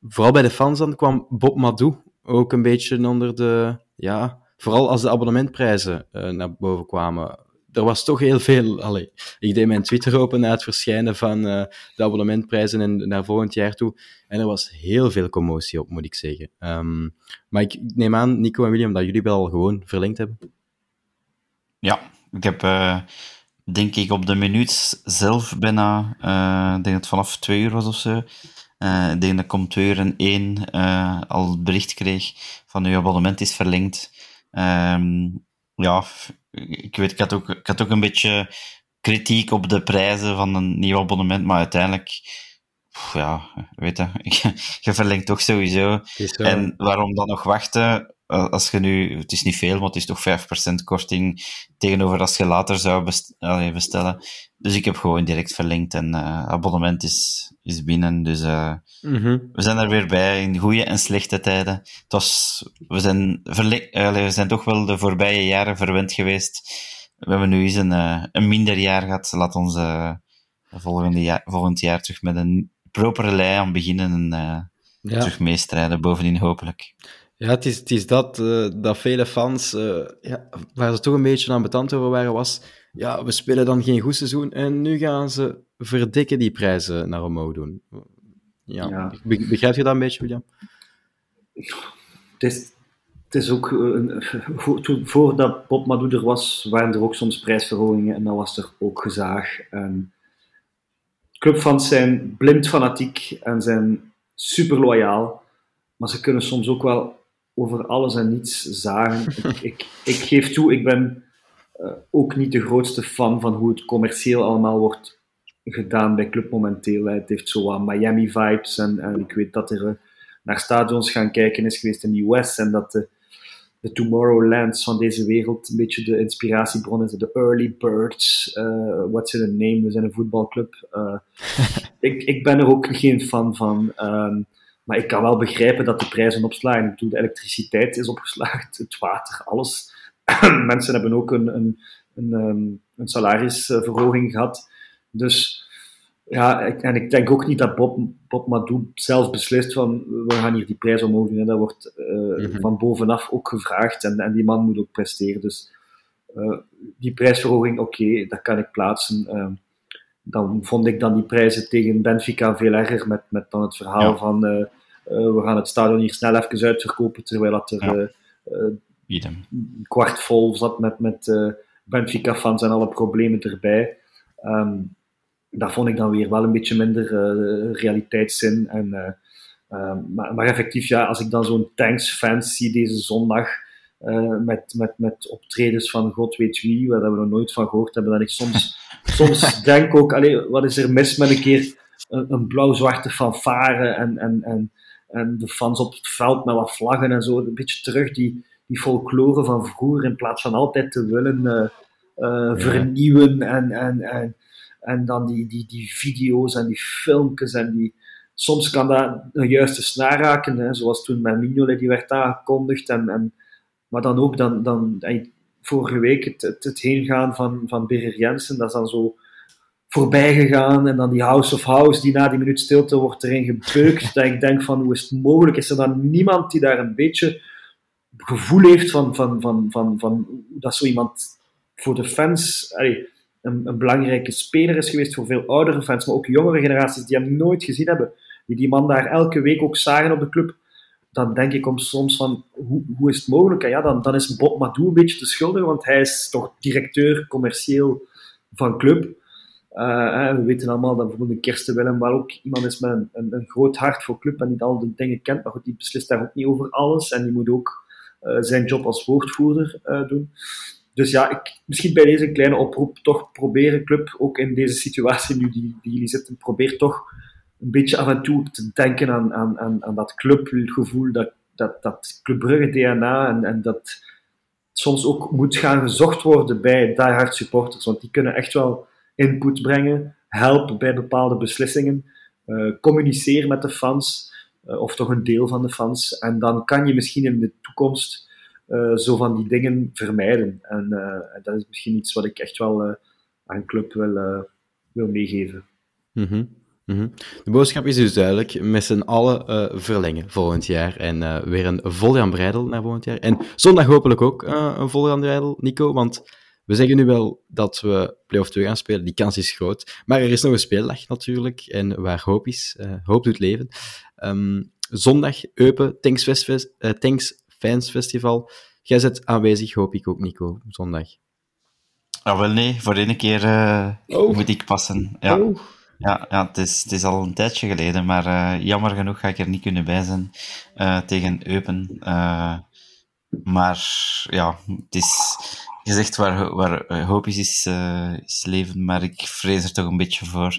vooral bij de fans dan kwam Bob Madou ook een beetje onder de, ja, vooral als de abonnementprijzen uh, naar boven kwamen. Er was toch heel veel. Allee, ik deed mijn Twitter open na het verschijnen van uh, de abonnementprijzen en naar volgend jaar toe. En er was heel veel commotie op, moet ik zeggen. Um, maar ik neem aan, Nico en William, dat jullie wel gewoon verlengd hebben. Ja, ik heb, denk ik, op de minuut zelf bijna, ik denk dat het vanaf twee uur was of zo, uh, ik denk dat ik om twee uur en één uh, al het bericht kreeg van uw abonnement is verlengd. Um, ja, ik weet, ik had, ook, ik had ook een beetje kritiek op de prijzen van een nieuw abonnement, maar uiteindelijk, ja, weet je, je verlengt toch sowieso. En waarom dan nog wachten? Als je nu, het is niet veel, maar het is toch 5% korting tegenover als je later zou bestellen. Dus ik heb gewoon direct verlengd en uh, abonnement is, is binnen. Dus uh, mm -hmm. we zijn er weer bij in goede en slechte tijden. Het was, we, zijn we zijn toch wel de voorbije jaren verwend geweest. We hebben nu eens een, een minder jaar gehad. Laat ons volgende jaar, volgend jaar terug met een propere lei aan beginnen en ja. terug meestrijden, bovendien hopelijk. Ja, het is, het is dat, dat vele fans, ja, waar ze toch een beetje aan betand over waren, was ja, we spelen dan geen goed seizoen en nu gaan ze verdikken die prijzen naar omhoog doen. Ja, ja. begrijp je dat een beetje, William? Het is, het is ook, uh, voordat Bob Madou er was, waren er ook soms prijsverhogingen en dan was er ook gezaag. En clubfans zijn blind fanatiek en zijn super loyaal, maar ze kunnen soms ook wel over alles en niets zagen. ik, ik, ik geef toe, ik ben uh, ook niet de grootste fan van hoe het commercieel allemaal wordt gedaan bij Club momenteel. Het heeft zo wat Miami-vibes en, en, ik weet dat er uh, naar stadions gaan kijken is geweest in de US en dat de, de Tomorrowlands van deze wereld een beetje de inspiratiebron is. De Early Birds, uh, what's in a name, we zijn een voetbalclub. ik, ik ben er ook geen fan van. Um, maar ik kan wel begrijpen dat de prijzen opslaan. Ik bedoel, de elektriciteit is opgeslagen, het water, alles mensen hebben ook een, een, een, ehm, een salarisverhoging gehad. Dus ja, en ik denk ook niet dat Bob, Bob Madou zelf beslist van we gaan hier die prijs omhoog doen. Dat wordt uh, mm van bovenaf ook gevraagd en, en die man moet ook presteren. Dus uh, die prijsverhoging, oké, okay, dat kan ik plaatsen. Uh, dan vond ik dan die prijzen tegen Benfica veel erger met, met dan het verhaal ja. van we gaan het stadion hier snel even uitverkopen terwijl dat er ja. Idem. kwart vol zat met, met Benfica-fans en alle problemen erbij. Um, dat vond ik dan weer wel een beetje minder realiteitszin. En, um, maar, maar, effectief, ja, als ik dan zo'n Tanks-fans zie deze zondag, met, met, met optredens van god weet wie, waar we nog nooit van gehoord hebben, dat ik soms, soms denk ook, allee, wat is er mis met een keer een, een blauw-zwarte fanfare en, en, en, en de fans op het veld met wat vlaggen en zo, een beetje terug die die folklore van vroeger, in plaats van altijd te willen uh, vernieuwen en, en, en, en dan die, die, die video's en die filmpjes en die... Soms kan dat een juiste snaar raken, hè, zoals toen met Mignolet die werd aangekondigd. En, en, maar dan ook dan, dan, vorige week het, het, het heengaan van, van Birger Jensen, dat is dan zo voorbij gegaan. En dan die House of House, die na die minuut stilte wordt erin gebeukt. dat ik denk van, hoe is het mogelijk? Is er dan niemand die daar een beetje gevoel heeft van, van, van, van, van dat zo iemand voor de fans een, een, belangrijke speler is geweest voor veel oudere fans, maar ook jongere generaties die hem nooit gezien hebben, die die man daar elke week ook zagen op de club, dan denk ik om soms van, hoe, hoe is het mogelijk? En ja, dan, dan is Bob Madou een beetje te schuldig, want hij is toch directeur commercieel van club. Uh, we weten allemaal dat bijvoorbeeld Kirsten Willem wel ook iemand is met een, een, groot hart voor club en niet al de dingen kent, maar goed, die beslist daar ook niet over alles en die moet ook uh, zijn job als woordvoerder uh, doen. Dus ja, ik, misschien bij deze kleine oproep toch proberen club, ook in deze situatie nu die, die jullie zitten, probeer toch een beetje af en toe te denken aan, aan, aan, aan dat clubgevoel, dat, dat, dat DNA en, en dat soms ook moet gaan gezocht worden bij diehard supporters, want die kunnen echt wel input brengen, helpen bij bepaalde beslissingen, uh, communiceer met de fans, uh, of toch een deel van de fans, en dan kan je misschien in de toekomst uh, zo van die dingen vermijden. En dat is misschien iets wat ik echt wel aan club wil, wil meegeven. -hmm. Mm -hmm. De boodschap is dus duidelijk, met z'n allen uh, verlengen volgend jaar en uh, weer een vol Jan Breidel naar volgend jaar. En zondag hopelijk ook uh, een vol Jan Breidel, Nico, want we zeggen nu wel dat we play-off 2 gaan spelen, die kans is groot. Maar er is nog een speeldag natuurlijk, en waar hoop is, uh, hoop doet leven. Um, zondag, Eupen, Tanks, uh, Tanks Fans Festival. Jij zit aanwezig, hoop ik ook, Nico, zondag. Ah, wel nee, voor één keer uh, oh. moet ik passen. Ja. Oh. Ja, ja het, is, het is al een tijdje geleden, maar uh, jammer genoeg ga ik er niet kunnen bij zijn uh, tegen Eupen. Uh, maar ja, het is, gezegd waar, waar hoop is, is, is, leven, maar ik vrees er toch een beetje voor.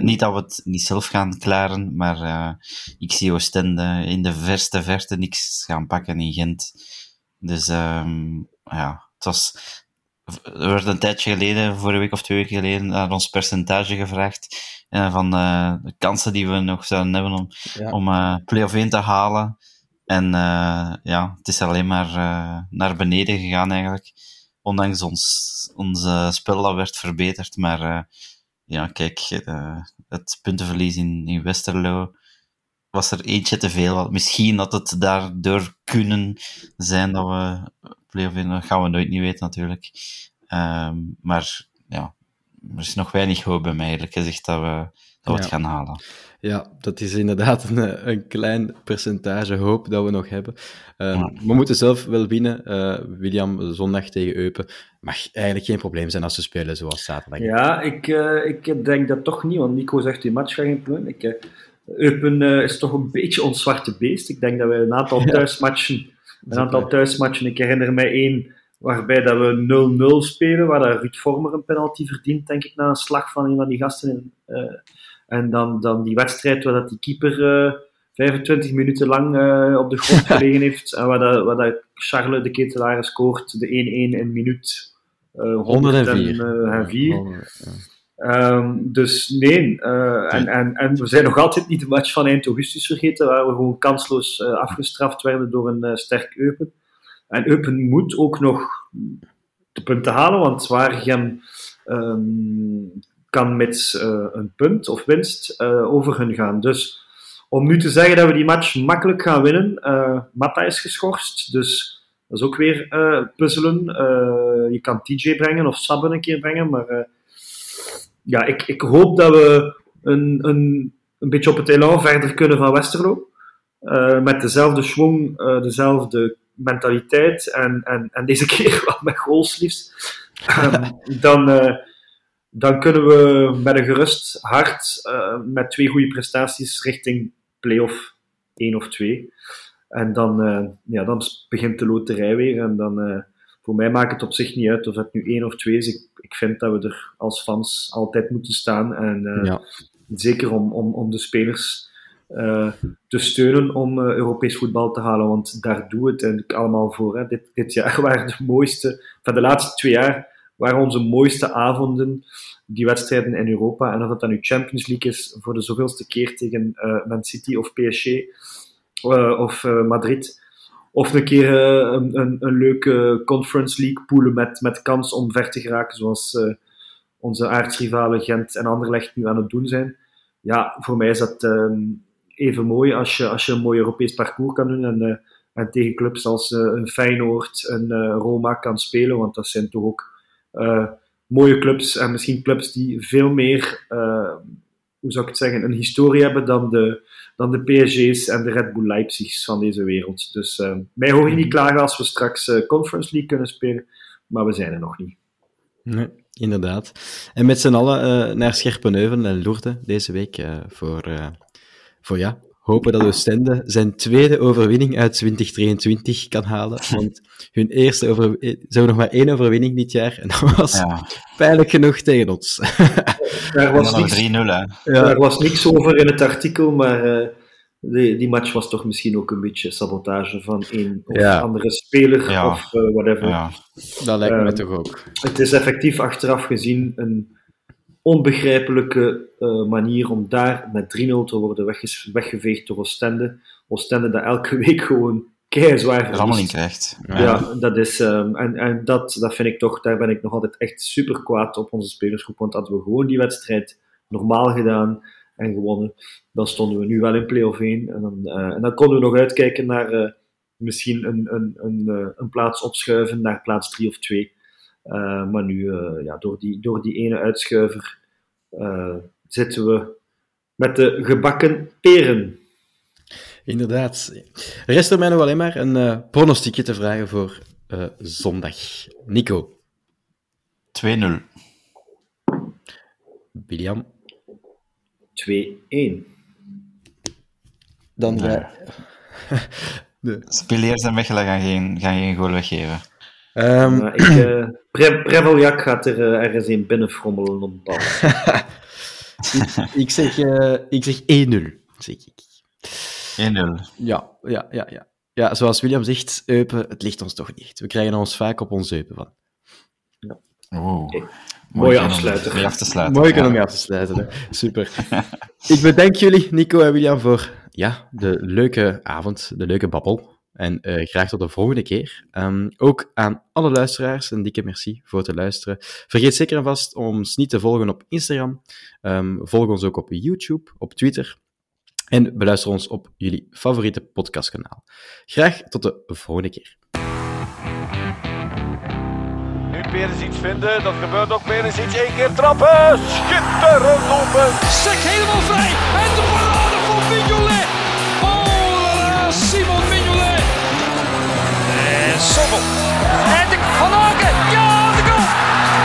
niet dat we het niet zelf gaan klaren, maar ik zie Oostende in de verste verte niks gaan pakken in Gent. Dus um, ja, het was, er werd een tijdje geleden, vorige week of twee weken geleden, naar ons percentage gevraagd uh, van uh, de kansen die we nog zouden hebben om, ja. om uh, play-off 1 te halen. En ja, het is alleen maar naar beneden gegaan eigenlijk. Ondanks ons, onze spel dat werd verbeterd. Maar ja, kijk, het puntenverlies in, in Westerlo was er eentje te veel. Misschien dat het daardoor kunnen zijn dat we play-off in, dat gaan we nooit niet weten natuurlijk. Um, maar ja, er is nog weinig hoop bij mij eigenlijk gezegd dat we, dat we het gaan halen. Ja, dat is inderdaad een, een klein percentage hoop dat we nog hebben. Um, ja. We moeten zelf wel winnen. Uh, William, zondag tegen Eupen. Mag eigenlijk geen probleem zijn als ze spelen zoals zaterdag. Ja, ik, uh, ik denk dat toch niet, want Nico zegt die match gaat geen probleem. Ik, uh, Eupen is toch een beetje ons zwarte beest. Ik denk dat wij een aantal thuismatchen, een aantal thuismatchen, ik herinner mij één waarbij dat we 0-0 spelen, waar dat Ruud Vormer een penalty verdient, denk ik, na een slag van een van die gasten. In, uh, en dan, dan die wedstrijd waar dat die keeper uh, 25 minuten lang uh, op de grond gelegen heeft, en waar dat, waar dat Charles de Ketelaar scoort, de 1-1 in minuut 104. Um, dus nee, en, en, en we zijn nog altijd niet de match van eind augustus vergeten, waar we gewoon kansloos afgestraft werden door een sterk Eupen. En Eupen moet ook nog de punten halen, want Zwaregem um, kan met uh, een punt of winst uh, over hun gaan. Dus om nu te zeggen dat we die match makkelijk gaan winnen, uh, Matta is geschorst, dus dat is ook weer puzzelen. je kan TJ brengen of Sabben een keer brengen, maar ja, ik, ik hoop dat we een, een, een beetje op het elan verder kunnen van Westerlo. met dezelfde schwung, dezelfde mentaliteit en, en, en deze keer wel met goals liefst, um, dan, uh, dan kunnen we met een gerust hart, met twee goede prestaties, richting play-off 1 of 2. En dan, ja, dan begint de loterij weer. En dan, voor mij maakt het op zich niet uit of het nu 1 of 2 is. Ik, ik vind dat we er als fans altijd moeten staan. En ja. zeker om, om, om de spelers uh, te steunen om uh, Europees voetbal te halen. Want daar doen we het eigenlijk allemaal voor. Hè. Dit, dit jaar waren de mooiste, van de laatste twee jaar waren onze mooiste avonden, die wedstrijden in Europa. En of dat dan nu Champions League is voor de zoveelste keer tegen uh, Man City of PSG of Madrid. Of een keer een, een, een, leuke Conference League poelen met, met kans om ver te geraken, zoals onze aardsrivalen Gent en Anderlecht nu aan het doen zijn. Ja, voor mij is dat um, even mooi als je, als je een mooi Europees parcours kan doen en, uh, en tegen clubs als een Feyenoord, een Roma kan spelen, want dat zijn toch ook mooie clubs en misschien clubs die veel meer, hoe zou ik het zeggen, een historie hebben dan de, de PSG's en de Red Bull Leipzigs van deze wereld. Dus mij hoor je niet klagen als we straks Conference League kunnen spelen, maar we zijn er nog niet. Nee, inderdaad. En met z'n allen uh, naar Scherpenheuvel en Lourdes deze week uh, voor, uh, voor ja, hopen dat Oostende zijn tweede overwinning uit 2023 kan halen. Want hun eerste overwinning... Ze hebben nog maar één overwinning dit jaar en dat was ja. pijnlijk genoeg tegen ons. Daar was, niks, 3-0, ja. Daar was niks over in het artikel, maar die, die match was toch misschien ook een beetje sabotage van een of ja. andere speler ja. of uh, whatever. Ja. Dat lijkt me uh, toch ook. Het is effectief achteraf gezien een onbegrijpelijke uh, manier om daar met 3-0 te worden wegge weggeveegd door Oostende. Oostende dat elke week gewoon keizwaar rammeling krijgt. Ja, ja dat is, um, en, en dat, dat vind ik toch, daar ben ik nog altijd echt super kwaad op onze spelersgroep, want hadden we gewoon die wedstrijd normaal gedaan en gewonnen, dan stonden we nu wel in play-off 1. En dan, uh, en dan konden we nog uitkijken naar uh, misschien een, een, een, uh, een plaats opschuiven naar plaats 3 of 2. Maar nu, ja, door, die, door die ene uitschuiver, zitten we met de gebakken peren. Inderdaad. Rest er mij nog alleen maar een uh, pronostiekje te vragen voor uh, zondag. Nico. 2-0. William. 2-1. Dan nee. de... Speleers en Mechelen gaan geen, gaan geen goal weggeven. Um... ik, uh, Pre Preveljak gaat er uh, ergens in binnenfrommelen op bal. ik, ik, zeg, uh, ik zeg 1-0, zeg ik. 1-0. Ja, ja, ja, ja. Ja, zoals William zegt, Eupen, het ligt ons toch niet. We krijgen ons vaak op ons Eupen van. Ja. Oh. Okay. Mooi afsluiten. Mee af te sluiten. Mooi om mee af te sluiten. Hè. Super. ik bedank jullie, Nico en William, voor ja, de leuke avond, de leuke babbel. En uh, graag tot de volgende keer. Um, ook aan alle luisteraars een dikke merci voor het luisteren. Vergeet zeker en vast om ons niet te volgen op Instagram. Um, volg ons ook op YouTube, op Twitter. En beluister ons op jullie favoriete podcastkanaal. Graag tot de volgende keer. Perens iets vinden. Dat gebeurt ook. Perens iets één keer trappen. Schitterend open. Sek helemaal vrij. En de parade van Mignolet. En de Van Ja, de goal.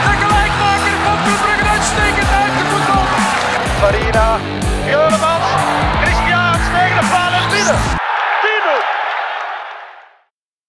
De gelijkmaker van Club Brugge uitstekend uit de voetbal. Farina, Juremans, Christian, tegen de paal en binnen.